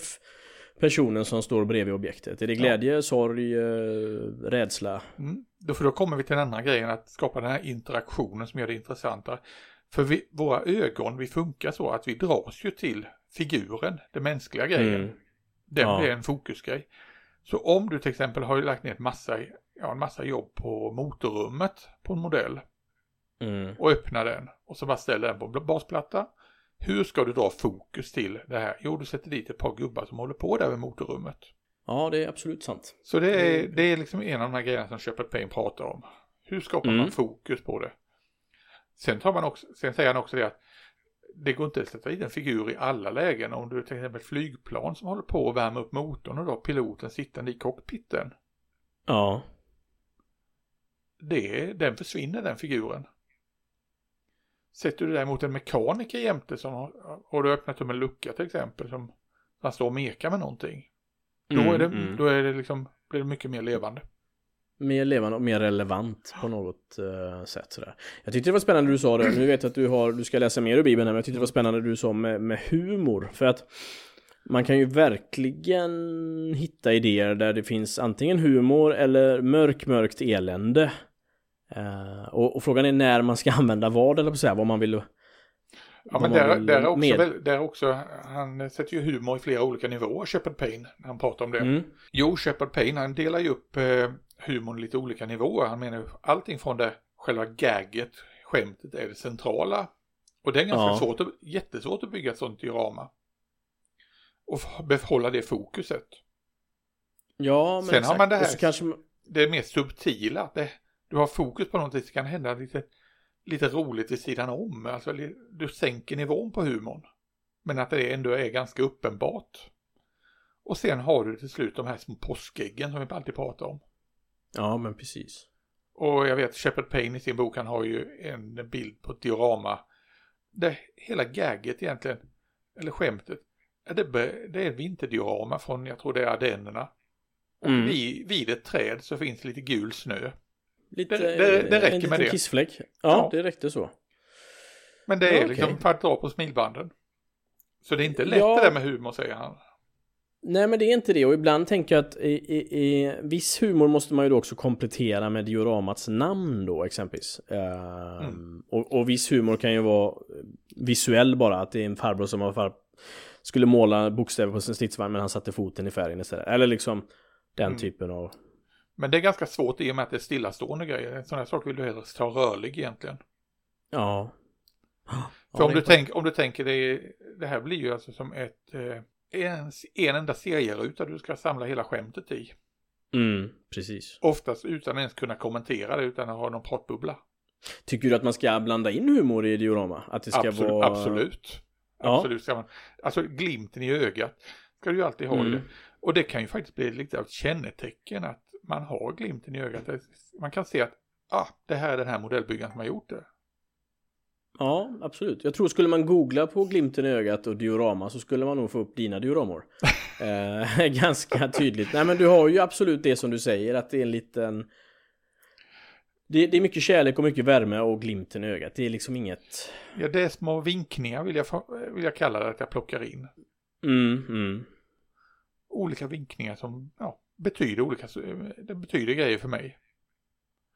Speaker 1: personen som står bredvid objektet? Är det glädje, sorg, eh, rädsla?
Speaker 2: Mm. Då, för då kommer vi till den andra grejen att skapa den här interaktionen som gör det intressantare. För vi, våra ögon, vi funkar så att vi dras ju till figuren, den mänskliga grejen.
Speaker 1: Mm.
Speaker 2: Den
Speaker 1: Ja.
Speaker 2: blir en fokusgrej. Så om du till exempel har lagt ner ett massa, ja, en massa jobb på motorrummet på en modell
Speaker 1: Mm.
Speaker 2: och öppnar den och så bara ställer den på basplatta. Hur ska du dra fokus till det här? Jo, du sätter dit ett par gubbar som håller på där vid motorrummet.
Speaker 1: Ja, det är absolut sant.
Speaker 2: Så det är, det är liksom en av de här grejerna som Shepard Pain pratar om. Hur skapar
Speaker 1: Mm.
Speaker 2: man fokus på det? Sen, tar man också, sen säger han också det att det går inte att sätta in en figur i alla lägen. Om du till exempel flygplan som håller på att värma upp motorn och då piloten sittande i cockpiten.
Speaker 1: Ja.
Speaker 2: Det, den försvinner den figuren. Sätter du däremot en mekaniker jämte som har, du öppnat upp en lucka till exempel som han står och mekar med någonting. Då,
Speaker 1: Mm,
Speaker 2: är det,
Speaker 1: mm.
Speaker 2: då är det liksom, blir det mycket mer levande.
Speaker 1: Mer levande och mer relevant på något eh, sätt sådär. Jag tyckte det var spännande du sa det, nu vet jag att du har, du ska läsa mer ur Bibeln här, men jag tyckte det var spännande du sa med, med humor. För att man kan ju verkligen hitta idéer där det finns antingen humor eller mörk, mörkt elände. Eh, och, och frågan är när man ska använda vad, eller på så här, vad man vill
Speaker 2: Ja men där, där, är också
Speaker 1: med-
Speaker 2: där är också, han sätter ju humor i flera olika nivåer, Shepard Pain, när han pratar om det.
Speaker 1: Mm.
Speaker 2: Jo, Shepard Pain, han delar ju upp eh, humorn lite olika nivåer. Han menar allting från det själva gagget, skämtet är det centrala. Och det är ganska
Speaker 1: Ja.
Speaker 2: svårt, att, jättesvårt att bygga ett sånt diorama. Och behålla det fokuset.
Speaker 1: Ja, men
Speaker 2: Sen har
Speaker 1: exakt.
Speaker 2: man det här-
Speaker 1: kanske
Speaker 2: Det är mer subtila, det, du har fokus på någonting som kan hända lite, lite roligt vid sidan om. Alltså du sänker nivån på humorn. Men att det ändå är ganska uppenbart. Och sen har du till slut de här små påskäggen som vi alltid pratar om.
Speaker 1: Ja, men precis.
Speaker 2: Och jag vet Shepard Payne i sin bok, han har ju en bild på ett diorama. Där hela gagget egentligen, eller skämtet, är det, det är vinterdiorama från, jag tror det är Ardennerna. Och
Speaker 1: Mm.
Speaker 2: vid, vid ett träd så finns lite gul snö.
Speaker 1: Lite,
Speaker 2: Det- det- det räcker
Speaker 1: en
Speaker 2: med det.
Speaker 1: kissfläck. Ja,
Speaker 2: Ja.
Speaker 1: det räckte så.
Speaker 2: Men det är
Speaker 1: Ja, okej.
Speaker 2: liksom för att dra på smilbanden. Så det är inte lätt
Speaker 1: Ja.
Speaker 2: det där med humor säger han.
Speaker 1: Nej men det är inte det och ibland tänker jag att i, i, i viss humor måste man ju då också komplettera med dioramats namn då exempelvis. Ehm,
Speaker 2: Mm.
Speaker 1: och, och viss humor kan ju vara visuell bara, att det är en farbror som har far, skulle måla bokstäver på sin stridsvagn men han satte foten i färgen istället. Eller liksom den
Speaker 2: Mm.
Speaker 1: typen av...
Speaker 2: Men det är ganska svårt i och med att det är stillastående grejer. En sån här sak vill du hellre ta rörlig egentligen.
Speaker 1: Ja.
Speaker 2: För
Speaker 1: Ja,
Speaker 2: om, du tänk, om du tänker det, det här blir ju alltså som ett, eh, en, en enda serieruta du ska samla hela skämtet i.
Speaker 1: Mm, precis.
Speaker 2: Oftast utan ens kunna kommentera det utan att ha någon pratbubbla.
Speaker 1: Tycker du att man ska blanda in humor i diorama? Att det ska
Speaker 2: Absolut.
Speaker 1: vara...
Speaker 2: Absolut.
Speaker 1: Ja.
Speaker 2: absolut ska man. Alltså glimten i ögat ska du ju alltid ha
Speaker 1: Mm.
Speaker 2: det. Och det kan ju faktiskt bli lite av ett kännetecken att man har glimten i ögat. Man kan se att ah, det här är den här modellbyggaren som har gjort det.
Speaker 1: Ja, absolut. Jag tror skulle man googla på glimten i ögat och diorama så skulle man nog få upp dina dioramor. eh, ganska tydligt. Nej men du har ju absolut det som du säger att det är en liten... Det, det, är mycket kärlek och mycket värme och glimten i ögat. Det är liksom inget...
Speaker 2: Ja, det är små vinkningar vill jag, vill jag kalla det att jag plockar in.
Speaker 1: Mm, mm.
Speaker 2: Olika vinkningar som ja, betyder olika, det betyder grejer för mig.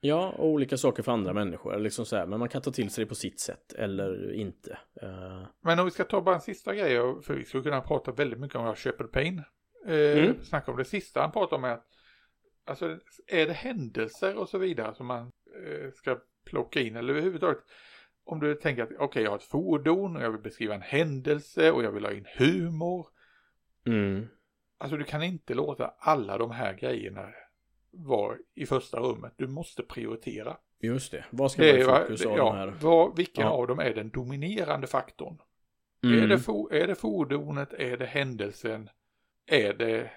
Speaker 1: Ja, och olika saker för andra människor. Liksom så här, men man kan ta till sig det på sitt sätt eller inte. Uh...
Speaker 2: Men om vi ska ta bara en sista grej, för vi skulle kunna prata väldigt mycket om Shepard Payne. Uh, mm. Snacka om det sista han pratar om är att Alltså är det händelser och så vidare som man uh, ska plocka in eller överhuvudtaget om du tänker att okej okay, jag har ett fordon och jag vill beskriva en händelse och jag vill ha in humor.
Speaker 1: Mm.
Speaker 2: Alltså du kan inte låta alla de här grejerna vara i första rummet. Du måste prioritera.
Speaker 1: Just det. Vad ska det vara i fokus av ja, de här?
Speaker 2: Vilken ja. av dem är den dominerande faktorn? Mm. Är, det for, är det fordonet? Är det händelsen? Är det,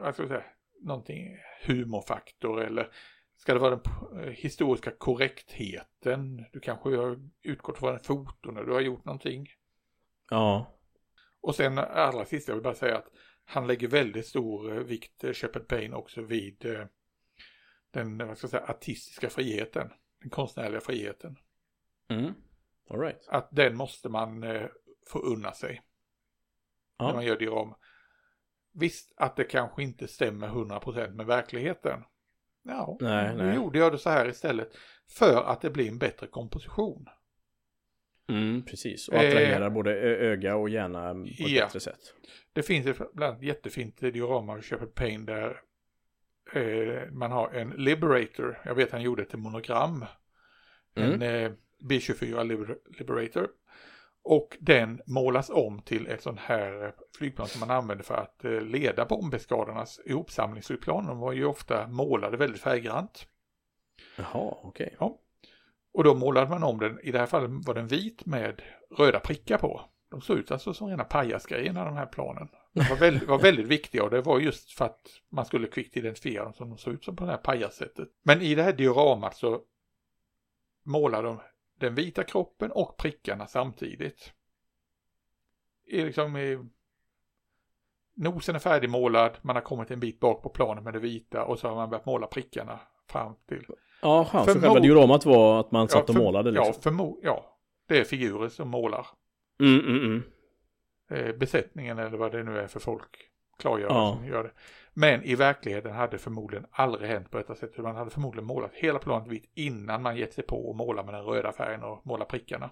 Speaker 2: vad ska jag säga, någonting humorfaktor eller ska det vara den historiska korrektheten? Du kanske har utgått från en foto när du har gjort någonting.
Speaker 1: Ja.
Speaker 2: Och sen allra sist, jag vill bara säga att han lägger väldigt stor vikt, eh, Shepard Payne, också vid eh, den vad ska jag säga, artistiska friheten, den konstnärliga friheten.
Speaker 1: Mm. All right.
Speaker 2: Att den måste man eh, få unna sig. Ja. När man gör diorama. Visst att det kanske inte stämmer 100% med verkligheten. Ja, nej, nu nej. gjorde jag det så här istället. För att det blir en bättre komposition.
Speaker 1: Mm, precis, och attraherar eh, både öga och hjärna på ett ja. bättre sätt.
Speaker 2: Det finns ett bland annat jättefint diorama av Shepard Payne där eh, man har en Liberator. Jag vet han gjorde ett monogram. Mm. En eh, B24 Liber Liberator. Och den målas om till ett sånt här flygplan som man använder för att eh, leda bombeskadornas ihopsamlingsflygplan. De var ju ofta målade väldigt färggrant.
Speaker 1: Jaha, okej. Okay.
Speaker 2: Ja. Och då målade man om den, i det här fallet var den vit med röda prickar på. De såg ut alltså som rena pajasgrejerna de här planen. De var väldigt, var väldigt viktiga och det var just för att man skulle kvickt identifiera dem som de såg ut som på det här pajassättet. Men i det här dioramat så målar de den vita kroppen och prickarna samtidigt. I liksom i, nosen är färdigmålad, man har kommit en bit bak på planen med det vita och så har man börjat måla prickarna fram till.
Speaker 1: Ja, så själva dioramat var att man satt ja, för, och målade liksom.
Speaker 2: Ja, förmo ja, det är figurer som målar.
Speaker 1: Mm, mm, mm.
Speaker 2: Eh, besättningen eller vad det nu är för folk klargör ja. som gör det. Men i verkligheten hade förmodligen aldrig hänt på detta sätt. Man hade förmodligen målat hela planet vitt innan man gett sig på att måla med den röda färgen och måla prickarna.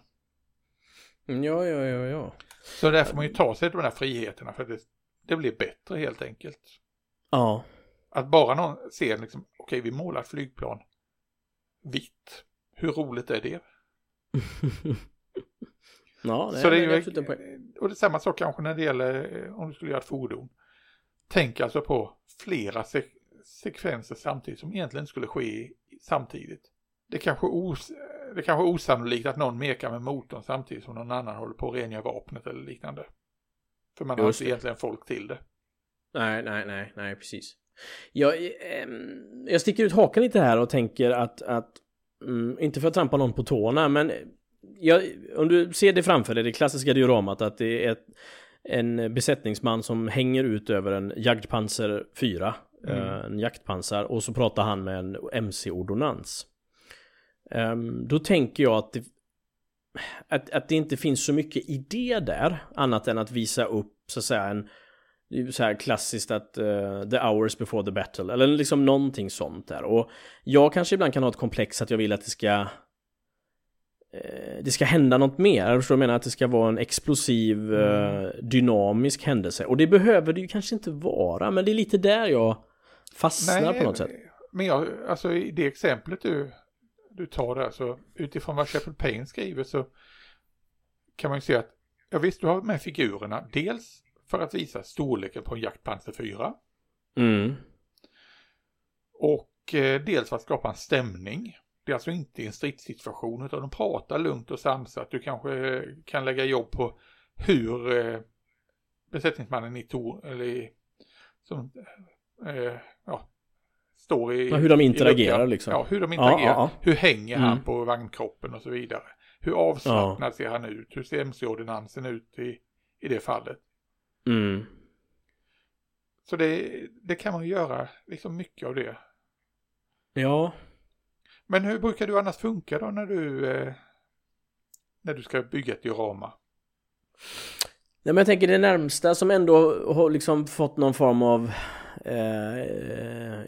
Speaker 1: Mm, ja, ja, ja, ja.
Speaker 2: Så där får man ju ta sig de här friheterna för det, det blir bättre helt enkelt.
Speaker 1: Ja.
Speaker 2: Att bara någon ser liksom, okej okay, vi målar ett flygplan vitt. Hur roligt är det?
Speaker 1: Ja, det, så det är en poäng.
Speaker 2: Och det är samma sak kanske när det gäller eh, om du skulle göra ett fordon. Tänk alltså på flera se sekvenser samtidigt som egentligen skulle ske samtidigt. Det kanske, os det kanske är osannolikt att någon mekar med motorn samtidigt som någon annan håller på att rengöra vapnet eller liknande. För man har inte egentligen folk till det.
Speaker 1: Nej, nej, nej, nej, precis. Jag, eh, jag sticker ut hakan lite här och tänker att, att mm, inte för att trampa någon på tårna, men ja, om du ser det framför dig, det klassiska dioramat, att det är ett, en besättningsman som hänger ut över en Jagdpanzer 4, mm. Eh, en jaktpansar, och så pratar han med en MC-ordonnans. Um, då tänker jag att det, att, att det inte finns så mycket idé där, annat än att visa upp så att säga en så här klassiskt att uh, the hours before the battle, eller liksom någonting sånt där. Och jag kanske ibland kan ha ett komplex att jag vill att det ska det ska hända något mer. Jag förstår jag menar att det ska vara en explosiv, mm. Eh, dynamisk händelse. Och det behöver det ju kanske inte vara, men det är lite där jag fastnar Nej, på något sätt.
Speaker 2: Men jag, alltså i det exemplet du, du tar där, så utifrån vad Shepard Payne skriver så kan man ju se att, ja visst du har med figurerna, dels för att visa storleken på en jaktpanser 4.
Speaker 1: Mm.
Speaker 2: Och eh, dels för att skapa en stämning. Det är alltså inte en stridssituation utan de pratar lugnt och sansat. Du kanske kan lägga jobb på hur eh, besättningsmannen i Tor, eller i, som, eh, ja, står i...
Speaker 1: Ja, hur de interagerar liksom.
Speaker 2: Ja, hur de interagerar.
Speaker 1: ja, ja.
Speaker 2: Hur hänger han
Speaker 1: Mm.
Speaker 2: på vagnkroppen och så vidare. Hur avslappnad ser han ut? Hur ser MC-ordinansen ut i, i det fallet?
Speaker 1: Mm.
Speaker 2: Så det, det kan man göra liksom mycket av det.
Speaker 1: Ja,
Speaker 2: Men hur brukar du annars funka då när du, eh, när du ska bygga ett diorama?
Speaker 1: Nej, men jag tänker det närmsta som ändå har liksom fått någon form av eh,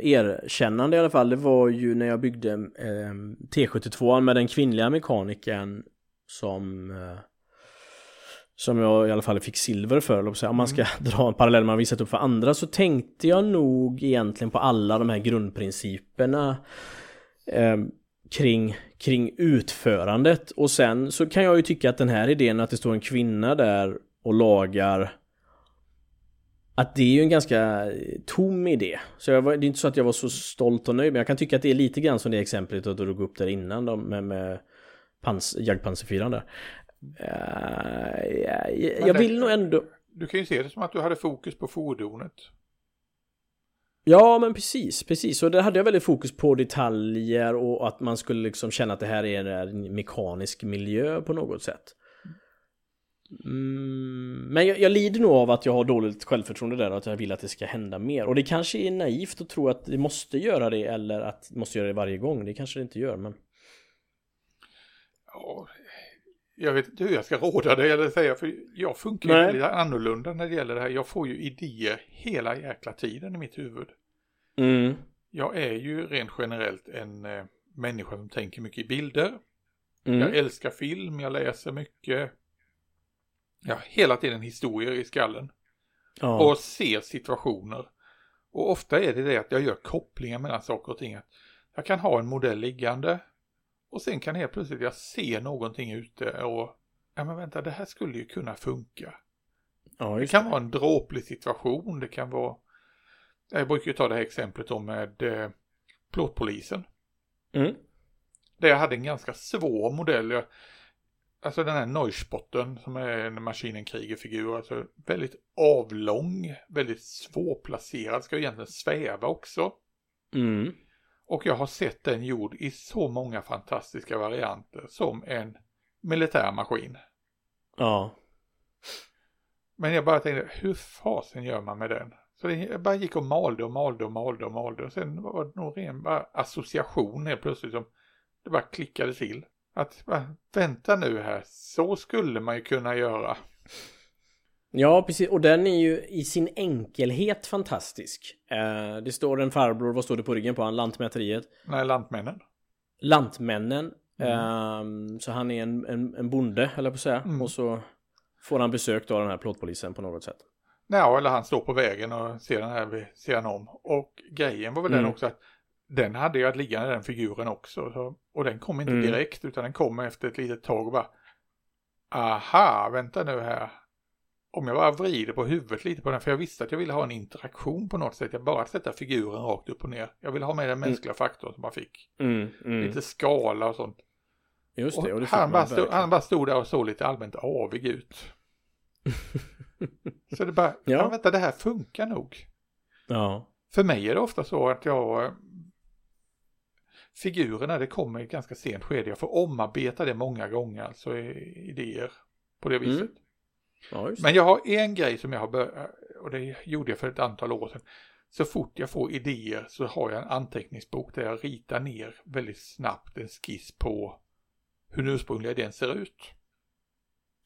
Speaker 1: erkännande i alla fall. Det var ju när jag byggde eh, T72 med den kvinnliga mekanikern som eh, som jag i alla fall fick silver för, om man ska dra en parallell man visat upp för andra så tänkte jag nog egentligen på alla de här grundprinciperna eh, kring, kring utförandet och sen så kan jag ju tycka att den här idén att det står en kvinna där och lagar att det är ju en ganska tom idé. Så jag var, det är inte så att jag var så stolt och nöjd men jag kan tycka att det är lite grann som det exemplet du drog upp där innan då, med, med pans, jagdpansarfyran där. Eh, jag, jag, jag vill nog ändå...
Speaker 2: Du kan ju se det som att du hade fokus på fordonet.
Speaker 1: Ja men precis, precis. Och där hade jag väldigt fokus på detaljer och att man skulle liksom känna att det här är en mekanisk miljö på något sätt. Mm, men jag, jag lider nog av att jag har dåligt självförtroende där och att jag vill att det ska hända mer. Och det kanske är naivt att tro att det måste göra det eller att det måste göra det varje gång. Det kanske det inte gör men...
Speaker 2: Ja, jag vet inte hur jag ska råda dig eller säga, för jag funkar ju väldigt annorlunda när det gäller det här. Jag får ju idéer hela jäkla tiden i mitt huvud.
Speaker 1: Mm.
Speaker 2: Jag är ju rent generellt en eh, människa som tänker mycket i bilder.
Speaker 1: Mm.
Speaker 2: Jag älskar film, jag läser mycket. Jag har hela tiden historier i skallen.
Speaker 1: Ja.
Speaker 2: Och ser situationer. Och ofta är det det att jag gör kopplingar mellan saker och ting. Jag kan ha en modell liggande. Och sen kan helt plötsligt jag se någonting ute och ja men vänta det här skulle ju kunna funka.
Speaker 1: ja,
Speaker 2: Det kan vara en dråplig situation, det kan vara Jag brukar ju ta det här exemplet om med eh, plåtpolisen.
Speaker 1: Mm.
Speaker 2: Där jag hade en ganska svår modell. Jag, alltså den här Neuspotten som är en Maschinenkrigerfigur. Alltså väldigt avlång, väldigt svårplacerad. Ska egentligen sväva också.
Speaker 1: Mm.
Speaker 2: Och jag har sett den gjord i så många fantastiska varianter som en militär maskin.
Speaker 1: Ja.
Speaker 2: Men jag bara tänkte, hur fasen gör man med den? Så det, jag bara gick och malde och malde och malde och malde. Och sen var det nog ren bara association helt plötsligt som det bara klickade till. Att, bara, vänta nu här, så skulle man ju kunna göra.
Speaker 1: Ja, precis. Och den är ju i sin enkelhet fantastisk. Eh, det står en farbror, vad står det på ryggen på han? Lantmäteriet.
Speaker 2: Nej, Lantmännen.
Speaker 1: Lantmännen. Ehm, så han är en, en, en bonde, eller på att säga.
Speaker 2: Mm.
Speaker 1: Och så får han besök av den här plåtpolisen på något sätt.
Speaker 2: Ja, eller han står på vägen och ser den här vid sidan om. Och grejen var väl den
Speaker 1: Mm.
Speaker 2: också att den hade jag liggande den figuren också. Så, och den kom inte
Speaker 1: Mm.
Speaker 2: direkt utan den kom efter ett litet tag och bara Aha, vänta nu här. Om jag bara vrider på huvudet lite på den, för jag visste att jag ville ha en interaktion på något sätt. Jag bara sätta figuren rakt upp och ner. Jag ville ha med den mänskliga faktorn som man fick.
Speaker 1: Mm, mm.
Speaker 2: Lite skala och sånt.
Speaker 1: Just det, och det
Speaker 2: han, bara stod, han bara stod där och såg lite allmänt avig ut. Så det bara, ja. Vänta det här funkar nog.
Speaker 1: Ja.
Speaker 2: För mig är det ofta så att jag eh, figurerna det kommer i ett ganska sent skede. Jag får omarbeta det många gånger, alltså idéer på det viset.
Speaker 1: Mm. Ja.
Speaker 2: Men jag har en grej som jag har börjat, och det gjorde jag för ett antal år sedan. Så fort jag får idéer så har jag en anteckningsbok där jag ritar ner väldigt snabbt en skiss på hur den ursprungliga idén ser ut.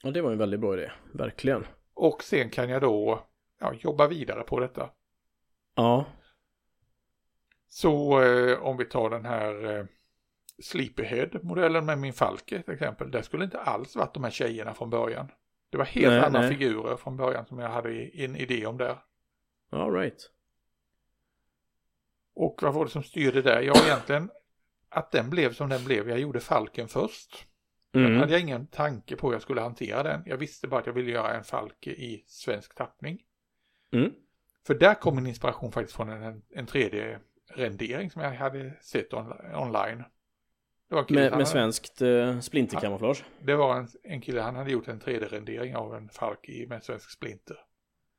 Speaker 1: Ja, det var en väldigt bra idé. Verkligen.
Speaker 2: Och sen kan jag då ja, jobba vidare på detta.
Speaker 1: Ja.
Speaker 2: Så eh, om vi tar den här eh, Sleepyhead-modellen med min Falke till exempel. Det skulle inte alls varit de här tjejerna från början. Det var helt
Speaker 1: Nej,
Speaker 2: andra
Speaker 1: nej.
Speaker 2: figurer från början som jag hade en idé om där.
Speaker 1: All right.
Speaker 2: Och vad var det som styrde där? Ja, egentligen att den blev som den blev. Jag gjorde Falken först.
Speaker 1: Mm.
Speaker 2: hade jag ingen tanke på hur jag skulle hantera den. Jag visste bara att jag ville göra en Falke i svensk tappning.
Speaker 1: Mm.
Speaker 2: För där kom min inspiration faktiskt från en, en 3D-rendering som jag hade sett on, online. Kille,
Speaker 1: Med, med
Speaker 2: hade-
Speaker 1: svenskt eh, splinterkamouflage.
Speaker 2: Det var en, en kille, han hade gjort en 3D-rendering av en Falk i med en svensk splinter.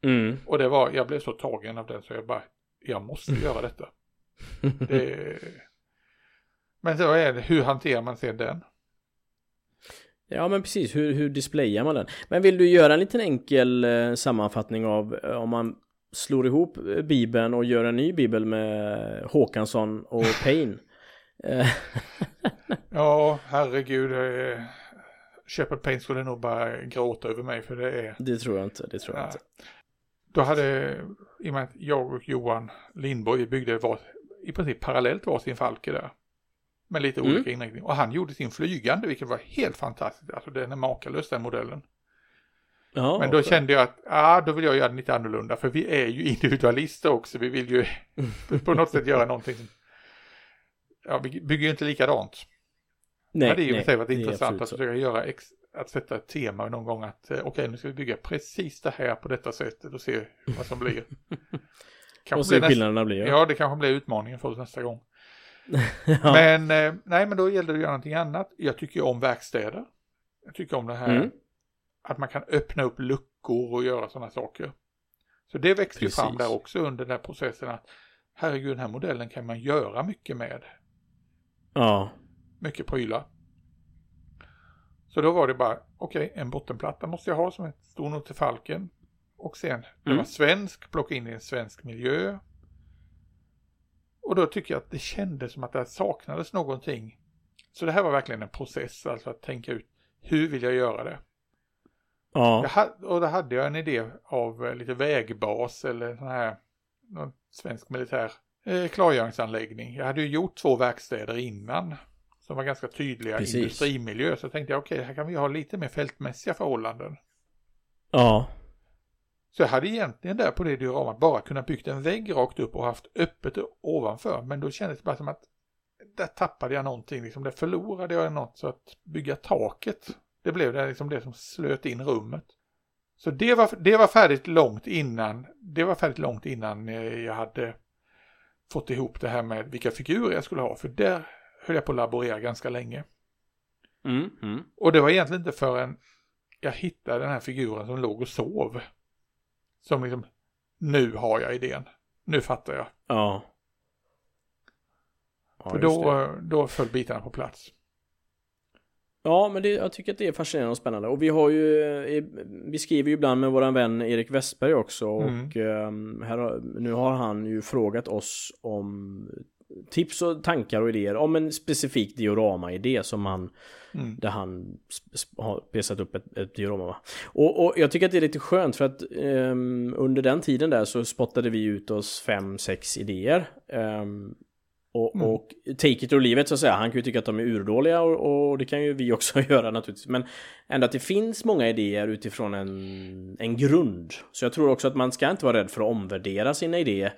Speaker 1: Mm.
Speaker 2: Och det var, jag blev så tagen av den så jag bara, jag måste göra detta. Det... Men så är det, hur hanterar man sen den?
Speaker 1: Ja men precis, hur, hur displayar man den? Men vill du göra en liten enkel eh, sammanfattning av eh, om man slår ihop bibeln och gör en ny bibel med Håkansson och Payne? Eh,
Speaker 2: ja, herregud. Eh, Shepard Payne skulle nog bara gråta över mig för det är...
Speaker 1: det tror jag inte, det tror jag
Speaker 2: Ja.
Speaker 1: inte.
Speaker 2: Då hade, i och med att jag och Johan Lindborg byggde var, i princip parallellt varsin Falke där. Med lite
Speaker 1: Mm.
Speaker 2: olika inriktning. Och han gjorde sin flygande, vilket var helt fantastiskt. Alltså den är makalös den modellen.
Speaker 1: Ja,
Speaker 2: Men då
Speaker 1: okej.
Speaker 2: kände jag att, ja då vill jag göra den lite annorlunda. För vi är ju individualister också. Vi vill ju på något sätt göra någonting som, ja vi bygger ju inte likadant.
Speaker 1: nej,
Speaker 2: det hade ju varit
Speaker 1: det är
Speaker 2: intressant att försöka göra, ex, att sätta ett tema någon gång att eh, okej nu ska vi bygga precis det här på detta sättet och se vad som blir. Kanske
Speaker 1: Och se
Speaker 2: blir nästa-
Speaker 1: skillnaderna blir.
Speaker 2: Ja, det kanske blir utmaningen för oss nästa gång.
Speaker 1: ja.
Speaker 2: Men nej, men då gäller det att göra någonting annat. Jag tycker om verkstäder. Jag tycker om det här
Speaker 1: Mm.
Speaker 2: att man kan öppna upp luckor och göra sådana saker. Så det växte ju fram där också under den här processen att herregud, den här modellen kan man göra mycket med.
Speaker 1: Ja.
Speaker 2: Mycket prylar. Så då var det bara, okej, en bottenplatta måste jag ha som är stor nog till falken. Och sen, det
Speaker 1: Mm.
Speaker 2: var svensk, plocka in i en svensk miljö. Och då tycker jag att det kändes som att det saknades någonting. Så det här var verkligen en process, alltså att tänka ut hur vill jag göra det?
Speaker 1: Ja.
Speaker 2: Jag och då hade jag en idé av eh, lite vägbas eller sån här någon svensk militär eh, klargöringsanläggning. Jag hade ju gjort två verkstäder innan som var ganska tydliga
Speaker 1: Precis.
Speaker 2: industrimiljö. Så tänkte jag okej, här kan vi ha lite mer fältmässiga förhållanden.
Speaker 1: Ja.
Speaker 2: Så jag hade egentligen där på det dioramat bara kunnat byggt en vägg rakt upp och haft öppet ovanför. Men då kändes det bara som att där tappade jag någonting, liksom där förlorade jag något. Så att bygga taket, det blev det, liksom det som slöt in rummet. Så det var, det var färdigt långt innan, det var färdigt långt innan eh, jag hade fått ihop det här med vilka figurer jag skulle ha. För där höll jag på att laborera ganska länge.
Speaker 1: Mm. Mm.
Speaker 2: Och det var egentligen inte förrän jag hittade den här figuren som låg och sov. Som liksom, nu har jag idén. Nu fattar jag.
Speaker 1: Ja. Ja,
Speaker 2: För
Speaker 1: det.
Speaker 2: då, då föll bitarna på plats.
Speaker 1: Ja, men det, jag tycker att det är fascinerande och spännande. Och vi har ju, eh, vi skriver ju ibland med våran vän Erik Westberg också.
Speaker 2: Mm.
Speaker 1: Och ehm, här nu har han ju frågat oss om tips och tankar och idéer om en specifik diorama-idé som han,
Speaker 2: Mm.
Speaker 1: där han har pesat upp ett, ett diorama. Och, och jag tycker att det är lite skönt för att ehm, under den tiden där så spottade vi ut oss fem, sex idéer. Ehm, och,
Speaker 2: Mm.
Speaker 1: och take it or leave it så att säga. Han kan ju tycka att de är urdåliga och, och det kan ju vi också göra naturligtvis. Men ändå att det finns många idéer utifrån en, en grund. Så jag tror också att man ska inte vara rädd för att omvärdera sina idéer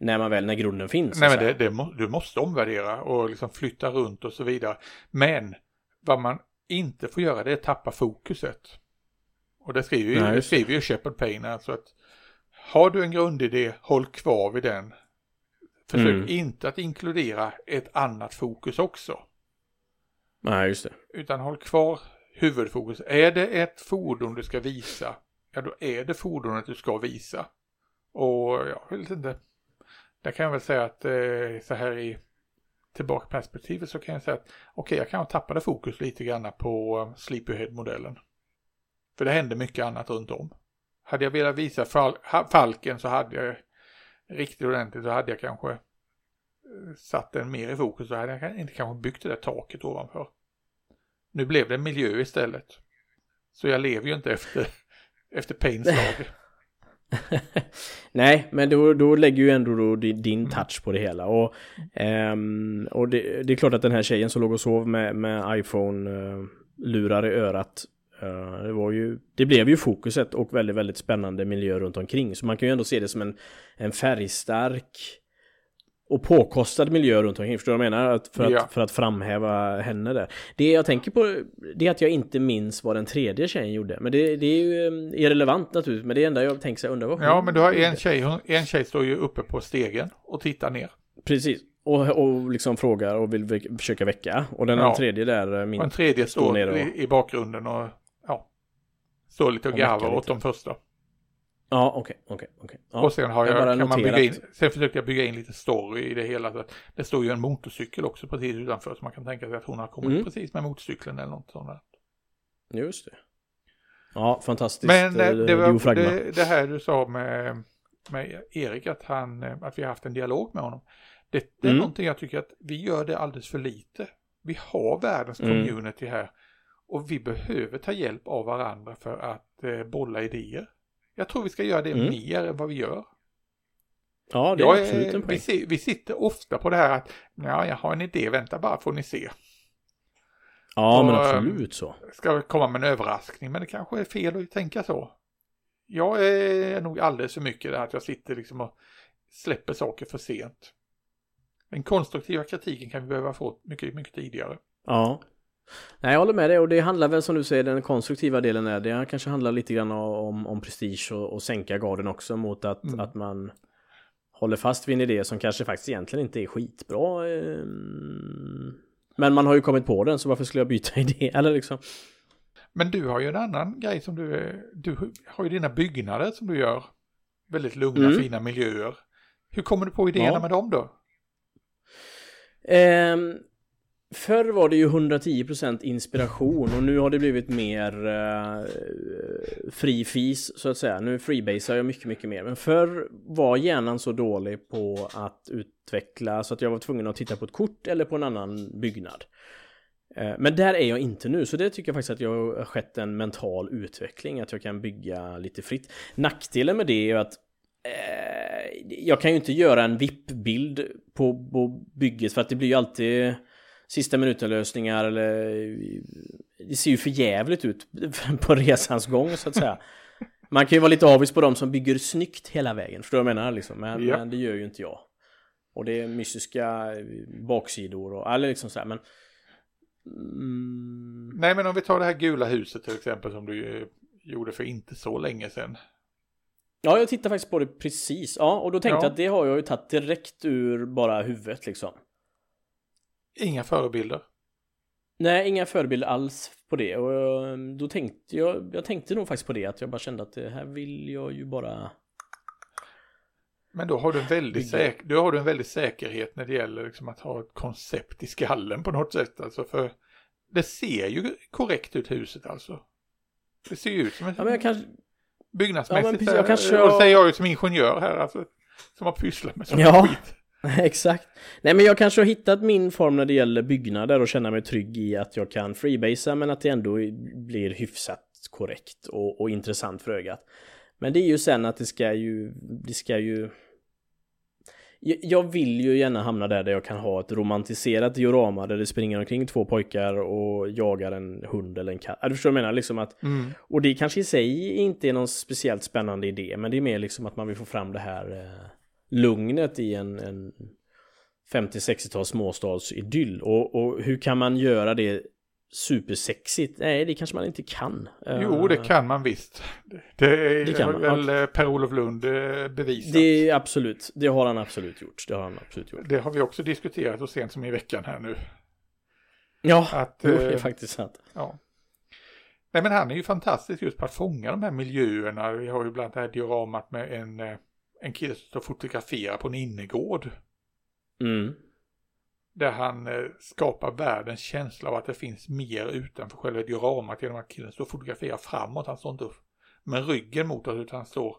Speaker 1: när man väl, när grunden finns.
Speaker 2: Nej men det, det du måste omvärdera och liksom flytta runt och så vidare. Men vad man inte får göra det är att tappa fokuset. Och det skriver ju,
Speaker 1: Nej,
Speaker 2: det. skriver ju Shepard Payne alltså att har du en grundidé, håll kvar vid den. Försök
Speaker 1: Mm.
Speaker 2: inte att inkludera ett annat fokus också.
Speaker 1: Nej, just det.
Speaker 2: Utan håll kvar huvudfokus. Är det ett fordon du ska visa, ja då är det fordonet du ska visa. Och jag vet inte, där kan jag väl säga att eh, så här i tillbaka perspektivet så kan jag säga att okej, jag kanske tappade fokus lite grann på eh, Sleepyhead-modellen. För det hände mycket annat runt om. Hade jag velat visa fal ha- Falken så hade jag riktigt ordentligt så hade jag kanske eh, satt den mer i fokus så hade jag inte kanske byggt det där taket ovanför. Nu blev det miljö istället. Så jag lever ju inte efter, efter Paynes lag.
Speaker 1: Nej, men då, då lägger ju ändå då di- din
Speaker 2: Mm.
Speaker 1: touch på det hela. Och, ehm, och det, det är klart att den här tjejen som låg och sov med, med iPhone-lurar i örat. Eh, det var ju, det blev ju fokuset och väldigt, väldigt spännande miljö runt omkring. Så man kan ju ändå se det som en, en färgstark och påkostad miljö runt omkring. Förstår du vad jag menar? Att för,
Speaker 2: Ja.
Speaker 1: att, för att framhäva henne där. Det jag tänker på det är att jag inte minns vad den tredje tjejen gjorde. Men det, det är ju eh, irrelevant naturligtvis. Men det enda jag tänker så undrar vad hon
Speaker 2: Ja, men du har en tjej, en tjej står ju uppe på stegen och tittar ner.
Speaker 1: Precis. Och, och liksom frågar och vill försöka väcka. Och den
Speaker 2: Ja.
Speaker 1: tredje där, eh, min...
Speaker 2: Och en tredje
Speaker 1: står
Speaker 2: står
Speaker 1: nere och-
Speaker 2: i, bakgrunden och står lite och garvar åt de första.
Speaker 1: Ja, okej, okej, okej. Ja.
Speaker 2: Och sen har
Speaker 1: jag
Speaker 2: jag,
Speaker 1: bara
Speaker 2: kan man bygga in, sen försökte jag bygga in lite story i det hela. Det står ju en motorcykel också precis utanför så man kan tänka sig att hon har kommit
Speaker 1: Mm.
Speaker 2: precis med motorcykeln eller något sånt där.
Speaker 1: Just det. Ja, fantastiskt.
Speaker 2: Men
Speaker 1: eh,
Speaker 2: eh, det, var, det, det här du sa med, med Erik, att, han, eh, att vi har haft en dialog med honom. Det, det är
Speaker 1: Mm.
Speaker 2: någonting jag tycker att vi gör det alldeles för lite. Vi har världens
Speaker 1: Mm.
Speaker 2: community här. Och vi behöver ta hjälp av varandra för att eh, bolla idéer. Jag tror vi ska göra det
Speaker 1: Mm.
Speaker 2: mer än vad vi gör.
Speaker 1: Ja, det är
Speaker 2: Jag
Speaker 1: absolut en
Speaker 2: vi,
Speaker 1: poäng.
Speaker 2: si- vi sitter ofta på det här att ja, jag har en idé, vänta bara får ni se.
Speaker 1: Ja, men
Speaker 2: och,
Speaker 1: absolut så.
Speaker 2: Ska komma med en överraskning, men det kanske är fel att tänka så. Jag är nog alldeles för mycket där att jag sitter liksom och släpper saker för sent. Den konstruktiva kritiken kan vi behöva få mycket, mycket tidigare.
Speaker 1: Ja. Nej, jag håller med dig och det handlar väl som du säger, den konstruktiva delen är det kanske handlar lite grann om, om prestige och, och sänka garden också mot att,
Speaker 2: Mm.
Speaker 1: att man håller fast vid en idé som kanske faktiskt egentligen inte är skitbra. eh, Men man har ju kommit på den så varför skulle jag byta idé? Eller liksom.
Speaker 2: Men du har ju en annan grej som du, du har ju dina byggnader som du gör. Väldigt lugna,
Speaker 1: Mm.
Speaker 2: fina miljöer. Hur kommer du på idéerna
Speaker 1: Ja.
Speaker 2: med dem då?
Speaker 1: Ehm, förr var det ju 110% inspiration och nu har det blivit mer eh, uh, fri fis så att säga. Nu freebasar jag mycket, mycket mer. Men förr var hjärnan så dålig på att utveckla så att jag var tvungen att titta på ett kort eller på en annan byggnad. Eh, Men där är jag inte nu, så det tycker jag faktiskt att jag har skett en mental utveckling, att jag kan bygga lite fritt. Nackdelen med det är ju att eh, jag kan ju inte göra en VIP-bild på, på bygget för att det blir ju alltid sista minuten lösningar eller det ser ju för jävligt ut på resans gång så att säga. Man kan ju vara lite avis på dem som bygger snyggt hela vägen, förstår du vad jag menar liksom? Men,
Speaker 2: Ja.
Speaker 1: men det gör ju inte jag. Och det är mystiska baksidor och, eller liksom så här, men Mm,
Speaker 2: Nej, men om vi tar det här gula huset till exempel som du eh, gjorde för inte så länge sedan.
Speaker 1: Ja, jag tittar faktiskt på det precis. Ja, och då tänkte
Speaker 2: Ja.
Speaker 1: jag att det har jag ju tagit direkt ur bara huvudet liksom.
Speaker 2: Inga förebilder.
Speaker 1: Nej, inga förebilder alls på det. Och eh, då tänkte jag, jag tänkte nog faktiskt på det, att jag bara kände att det här vill jag ju bara...
Speaker 2: Men då har du en väldig,
Speaker 1: Bygga.
Speaker 2: säk då har du en väldig säkerhet när det gäller liksom att ha ett koncept i skallen på något sätt. Alltså för det ser ju korrekt ut huset alltså. Det ser ju ut som ett
Speaker 1: Ja, men jag kanske...
Speaker 2: byggnadsmässigt.
Speaker 1: Ja, men precis, jag kanske
Speaker 2: Och säger jag ju som ingenjör här alltså. Som har pysslat med sån
Speaker 1: Ja.
Speaker 2: skit.
Speaker 1: Exakt. Nej, men jag kanske har hittat min form när det gäller byggnader och känna mig trygg i att jag kan freebasea men att det ändå blir hyfsat korrekt och, och intressant för ögat. Men det är ju sen att det ska ju, det ska ju... Jag- vill ju gärna hamna där, där jag kan ha ett romantiserat diorama där det springer omkring två pojkar och jagar en hund eller en katt. Du förstår vad jag menar? Liksom att,
Speaker 2: Mm.
Speaker 1: och det kanske i sig inte är någon speciellt spännande idé, men det är mer liksom att man vill få fram det här eh, lugnet i en, en 50-60-tals småstadsidyll. Och, och hur kan man göra det supersexigt? Nej, det kanske man inte kan.
Speaker 2: Jo, det
Speaker 1: Eh,
Speaker 2: kan man visst. Det är
Speaker 1: Det kan man,
Speaker 2: väl eh, Per-Olof Lund eh, bevisat.
Speaker 1: Det
Speaker 2: Det...
Speaker 1: är absolut, det har han absolut gjort. Det har han absolut gjort.
Speaker 2: har vi också diskuterat så sent som i veckan här nu.
Speaker 1: Ja,
Speaker 2: Att,
Speaker 1: jo, det är
Speaker 2: eh,
Speaker 1: faktiskt sant.
Speaker 2: Ja. Nej men han är ju fantastisk just på att fånga de här miljöerna. Vi har ju bland annat det här dioramat med en, en kille som fotograferar på en innergård.
Speaker 1: Mm.
Speaker 2: Där han eh, skapar världens känsla av att det finns mer utanför själva dioramat genom att killen står och fotograferar framåt. Han står inte med ryggen mot oss utan han står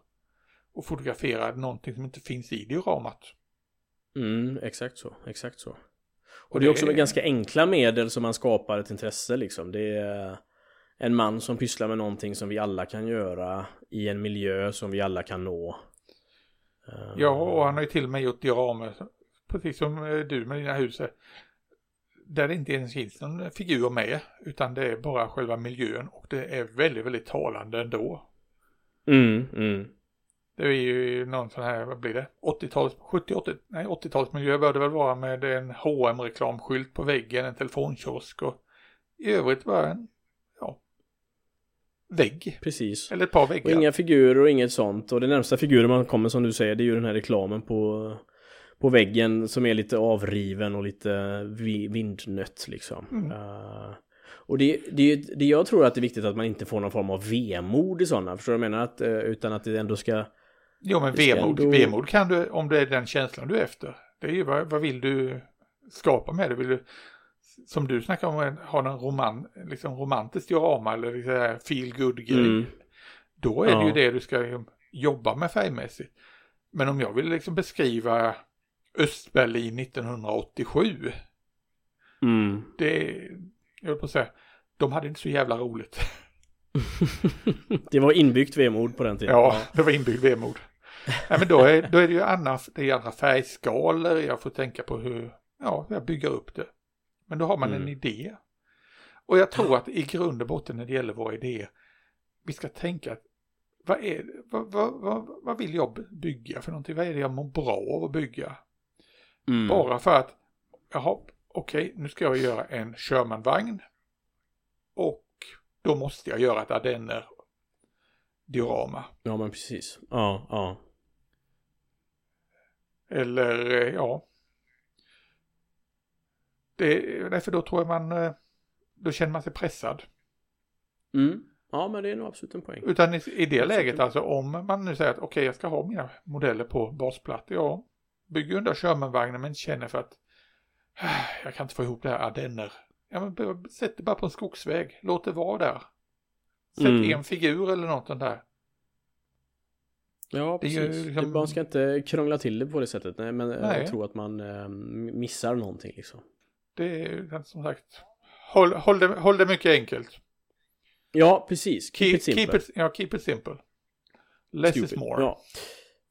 Speaker 2: och fotograferar någonting som inte finns i dioramat.
Speaker 1: Mm, exakt så, exakt så. Och,
Speaker 2: Och
Speaker 1: det är också med ganska enkla medel som man skapar ett intresse liksom. Det är en man som pysslar med någonting som vi alla kan göra i en miljö som vi alla kan nå. Eh,
Speaker 2: Ja, och han har ju till och med gjort dioramer, precis som eh, du med dina hus. här, Där det inte ens finns någon figur med, utan det är bara själva miljön och det är väldigt, väldigt talande ändå.
Speaker 1: Mm, mm.
Speaker 2: Det är ju någon sån här, vad blir det? 80-tals, 70-80, nej 80-talsmiljö bör det väl vara med en hm reklamskylt på väggen, en telefonkiosk och i övrigt bara en, vägg.
Speaker 1: Precis.
Speaker 2: Eller ett par
Speaker 1: Och
Speaker 2: väggar.
Speaker 1: inga figurer och inget sånt. Och det närmsta figuren man kommer som du säger, det är ju den här reklamen på, på väggen som är lite avriven och lite vi- vindnött liksom.
Speaker 2: Mm.
Speaker 1: Eh, Och det, det, det jag tror att det är viktigt att man inte får någon form av vemod i sådana, förstår du vad jag menar? Att, eh, utan att det ändå ska...
Speaker 2: Jo men vemod,
Speaker 1: ändå-
Speaker 2: vemod kan du, om det är den känslan du är efter. Det är ju vad, vad vill du skapa med det? Vill du, som du snackar om, en- ha en roman, liksom romantiskt diorama eller liksom feel good grej.
Speaker 1: Mm.
Speaker 2: Då är det
Speaker 1: Ja.
Speaker 2: ju det du ska liksom jobba med färgmässigt. Men om jag vill liksom beskriva Östberlin 1987.
Speaker 1: Mm.
Speaker 2: Det, jag höll på att säga, de hade inte så jävla roligt.
Speaker 1: det var inbyggt vemod på den tiden.
Speaker 2: Ja, det var inbyggd vemod. Nej, men då är, då är det ju annars, det är andra färgskalor, jag får tänka på hur, ja, jag bygger upp det. Men då har man en
Speaker 1: Mm.
Speaker 2: idé. Och jag tror att i grund och botten när det gäller våra idéer, vi ska tänka att vad, är, vad, vad, vad, vad vill jag bygga för någonting? Vad är det jag mår bra av att bygga?
Speaker 1: Mm.
Speaker 2: Bara för att, jaha, okej, nu ska jag göra en Sherman-vagn. Och då måste jag göra ett Ardenner diorama.
Speaker 1: Ja men precis. Ja, ja.
Speaker 2: Eller eh, ja. Det, nej, för då tror jag man, eh, då känner man sig pressad.
Speaker 1: Mm. Ja men det är nog absolut en poäng.
Speaker 2: Utan i, i det
Speaker 1: Absolut.
Speaker 2: läget alltså om man nu säger att okej jag ska ha mina modeller på basplattor. Ja, bygger under Sherman-vagnen men känner för att "Ah, jag kan inte få ihop det här Ardenner. Ja men sätt det bara på en skogsväg. Låt det vara där. Sätt
Speaker 1: Mm.
Speaker 2: en figur eller något sånt där.
Speaker 1: Ja precis.
Speaker 2: liksom-
Speaker 1: Man ska inte krångla till det på det sättet. Nej men
Speaker 2: Nej.
Speaker 1: jag tror att man eh, missar någonting liksom.
Speaker 2: Det är som sagt, håll, håll, det, håll det mycket enkelt.
Speaker 1: Ja precis. Keep,
Speaker 2: Keep,
Speaker 1: it simple.
Speaker 2: keep it, ja, keep it simple. Less is
Speaker 1: Stupid.
Speaker 2: more. Ja.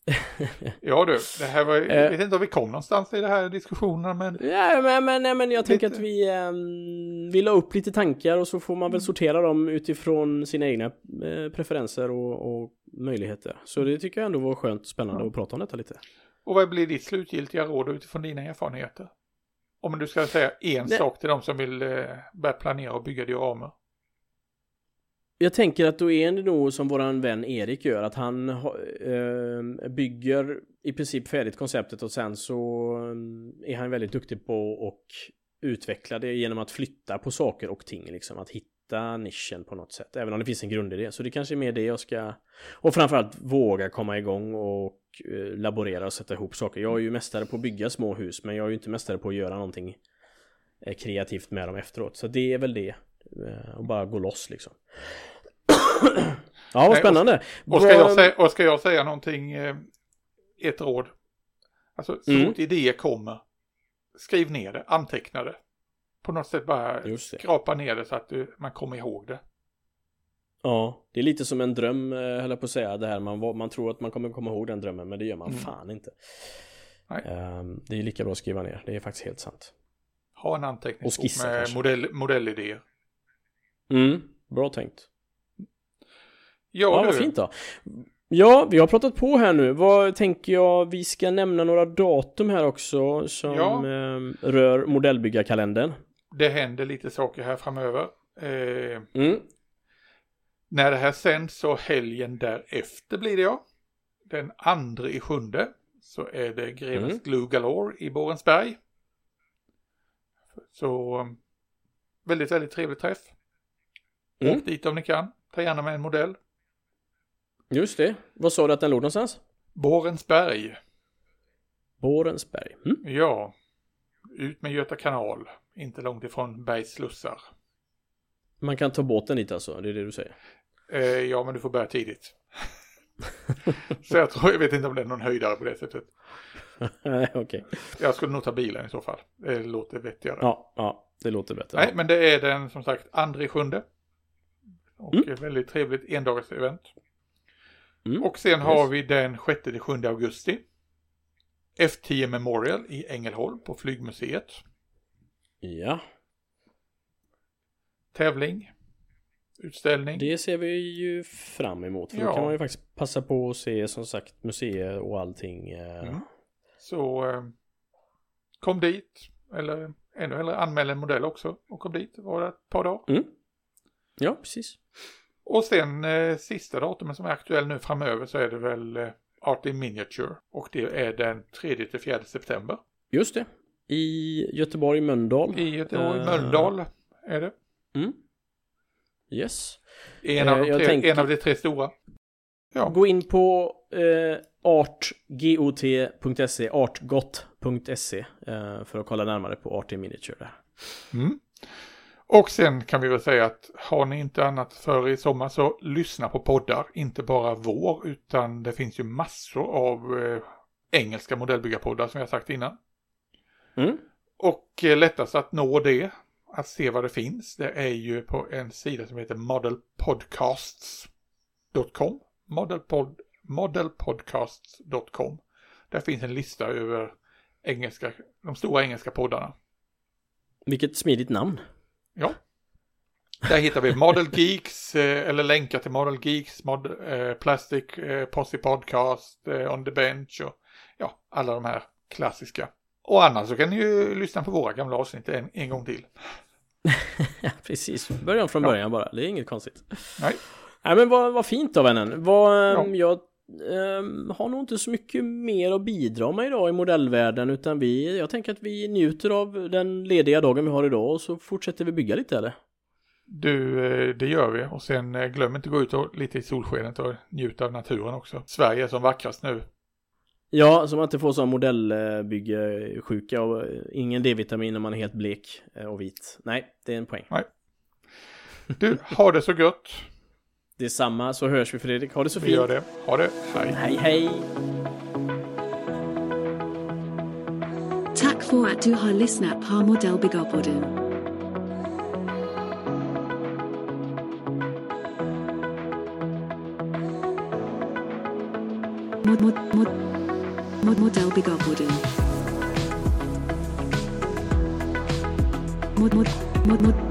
Speaker 1: Ja.
Speaker 2: du, det här var,
Speaker 1: Eh.
Speaker 2: jag vet inte om vi kom någonstans i de här diskussionerna men
Speaker 1: Ja, men, men, nej, men jag tänker att vi, um, vi la upp lite tankar och så får man väl sortera dem utifrån sina egna eh, preferenser och, och möjligheter. Så det tycker jag ändå var skönt och spännande
Speaker 2: Ja.
Speaker 1: att prata om detta lite.
Speaker 2: Och vad blir ditt slutgiltiga råd utifrån dina erfarenheter? Om du ska säga en
Speaker 1: Nej.
Speaker 2: sak till de som vill eh, börja planera och bygga dioramer.
Speaker 1: Jag tänker att då är det nog som våran vän Erik gör, att han ha, eh, bygger i princip färdigt konceptet och sen så eh, är han väldigt duktig på att utveckla det genom att flytta på saker och ting liksom, att hitta nischen på något sätt, även om det finns en grundidé. Så det kanske är mer det jag ska, och framförallt våga komma igång och eh, laborera och sätta ihop saker. Jag är ju mästare på att bygga små hus, men jag är ju inte mästare på att göra någonting eh, kreativt med dem efteråt. Så det är väl det, eh, och bara gå loss liksom. ja, vad spännande.
Speaker 2: Och ska,
Speaker 1: Vad-
Speaker 2: jag säga, och ska jag säga någonting, eh, ett råd. Alltså så
Speaker 1: Mm.
Speaker 2: fort idéer kommer, skriv ner det, anteckna det. På något sätt bara skrapa ner det så att du, man kommer ihåg det.
Speaker 1: Ja, det är lite som en dröm, eh, höll jag på att säga. Det här man, man tror att man kommer komma ihåg den drömmen, men det gör man
Speaker 2: Mm.
Speaker 1: fan inte.
Speaker 2: Nej.
Speaker 1: Ehm, det är lika bra att skriva ner, det är faktiskt helt sant.
Speaker 2: Ha en anteckningsbok med
Speaker 1: kanske.
Speaker 2: modell, modellidéer.
Speaker 1: Mm, bra tänkt.
Speaker 2: Ja,
Speaker 1: Ja,
Speaker 2: du.
Speaker 1: vad fint då. Ja, vi har pratat på här nu. Vad tänker jag? Vi ska nämna några datum här också som
Speaker 2: Ja.
Speaker 1: ehm, rör modellbyggarkalendern.
Speaker 2: Det händer lite saker här framöver. Eh,
Speaker 1: Mm.
Speaker 2: när det här sänds så helgen därefter blir det ja. Den andra i sjunde så är det Grevens
Speaker 1: Mm.
Speaker 2: Glue Galore i Borensberg. Så um, väldigt, väldigt trevlig träff.
Speaker 1: Mm.
Speaker 2: Åk dit om ni kan. Ta gärna med en modell.
Speaker 1: Just det. Vad sa du att den låg någonstans?
Speaker 2: Borensberg.
Speaker 1: Borensberg. Mm.
Speaker 2: Ja. Ut med Göta kanal. Inte långt ifrån Bergs slussar.
Speaker 1: Man kan ta båten dit alltså, det är det du säger?
Speaker 2: Eh, ja, men du får börja tidigt. så jag tror, jag vet inte om det är någon höjdare på det sättet.
Speaker 1: Nej, okej.
Speaker 2: Jag skulle nog ta bilen i så fall. Det låter vettigare.
Speaker 1: Ja, ja, det låter bättre.
Speaker 2: Nej, men det är den som sagt andra sjunde. Och
Speaker 1: Mm.
Speaker 2: ett väldigt trevligt endagars event.
Speaker 1: Mm.
Speaker 2: Och sen har
Speaker 1: Yes.
Speaker 2: vi den 6 till 7 augusti. F10 Memorial i Ängelholm på Flygmuseet.
Speaker 1: Ja,
Speaker 2: Tävling. Utställning.
Speaker 1: det ser vi ju fram emot. För då
Speaker 2: Ja.
Speaker 1: kan man ju faktiskt passa på att se som sagt museer och allting. eh,
Speaker 2: Mm. Så eh, kom dit. Eller ännu hellre anmäl en modell också. Och kom dit. Var det ett par dagar.
Speaker 1: Ja, precis.
Speaker 2: Och sen eh, sista datumet som är aktuell nu framöver så är det väl eh, Art in Miniature. Och det är den 3 till 4 september.
Speaker 1: Just det. I Göteborg, Mölndal.
Speaker 2: I Göteborg,
Speaker 1: Eh,
Speaker 2: Mölndal är det.
Speaker 1: Mm. Yes.
Speaker 2: En av,
Speaker 1: Eh,
Speaker 2: de tre,
Speaker 1: tänker-
Speaker 2: en av de tre stora. Ja,
Speaker 1: Gå in på eh, artgot.se, artgot.se eh, för att kolla närmare på Art in Miniature där.
Speaker 2: Mm. Och sen kan vi väl säga att har ni inte annat för i sommar så lyssna på poddar. Inte bara vår utan det finns ju massor av eh, engelska modellbyggarpoddar som jag sagt innan.
Speaker 1: Mm.
Speaker 2: Och eh, lättast att nå det, att se vad det finns, det är ju på en sida som heter modelpodcasts.com. Modelpod, modelpodcasts.com. Där finns en lista över engelska, de stora engelska poddarna.
Speaker 1: Vilket smidigt namn.
Speaker 2: Ja. Där hittar vi Model Geeks, eh, eller länkar till Model Geeks, Mod, eh, Plastic, eh, Posse Podcast, eh, On the Bench och ja, alla de här klassiska. Och annars så kan ni ju lyssna på våra gamla avsnitt en, en gång till.
Speaker 1: Ja, precis. Början från
Speaker 2: Ja.
Speaker 1: början bara. Det är inget konstigt.
Speaker 2: Nej.
Speaker 1: Nej, men vad, vad fint av vännen. Vad,
Speaker 2: Ja.
Speaker 1: ehm, Jag ehm, har nog inte så mycket mer att bidra med idag i modellvärlden utan vi, jag tänker att vi njuter av den lediga dagen vi har idag och så fortsätter vi bygga lite eller?
Speaker 2: Du, eh, det gör vi och sen eh, glöm inte att gå ut och lite i solskenet och njuta av naturen också. Sverige är som vackrast nu.
Speaker 1: Ja, så man inte får sån modellbyggesjuka och ingen D-vitamin när man är helt blek eh, och vit. Nej, det är en poäng.
Speaker 2: Du, ha det så gött.
Speaker 1: Detsamma, så hörs vi Fredrik. Ha det så
Speaker 2: Vi gör
Speaker 1: fint.
Speaker 2: det. Ha det. Hej.
Speaker 1: Hej hej!
Speaker 3: Tack för att du har lyssnat på Modellbyggarpodden. Mod, mod, mod, mod, Modellbyggarpodden. Mod, mod, mod, mod,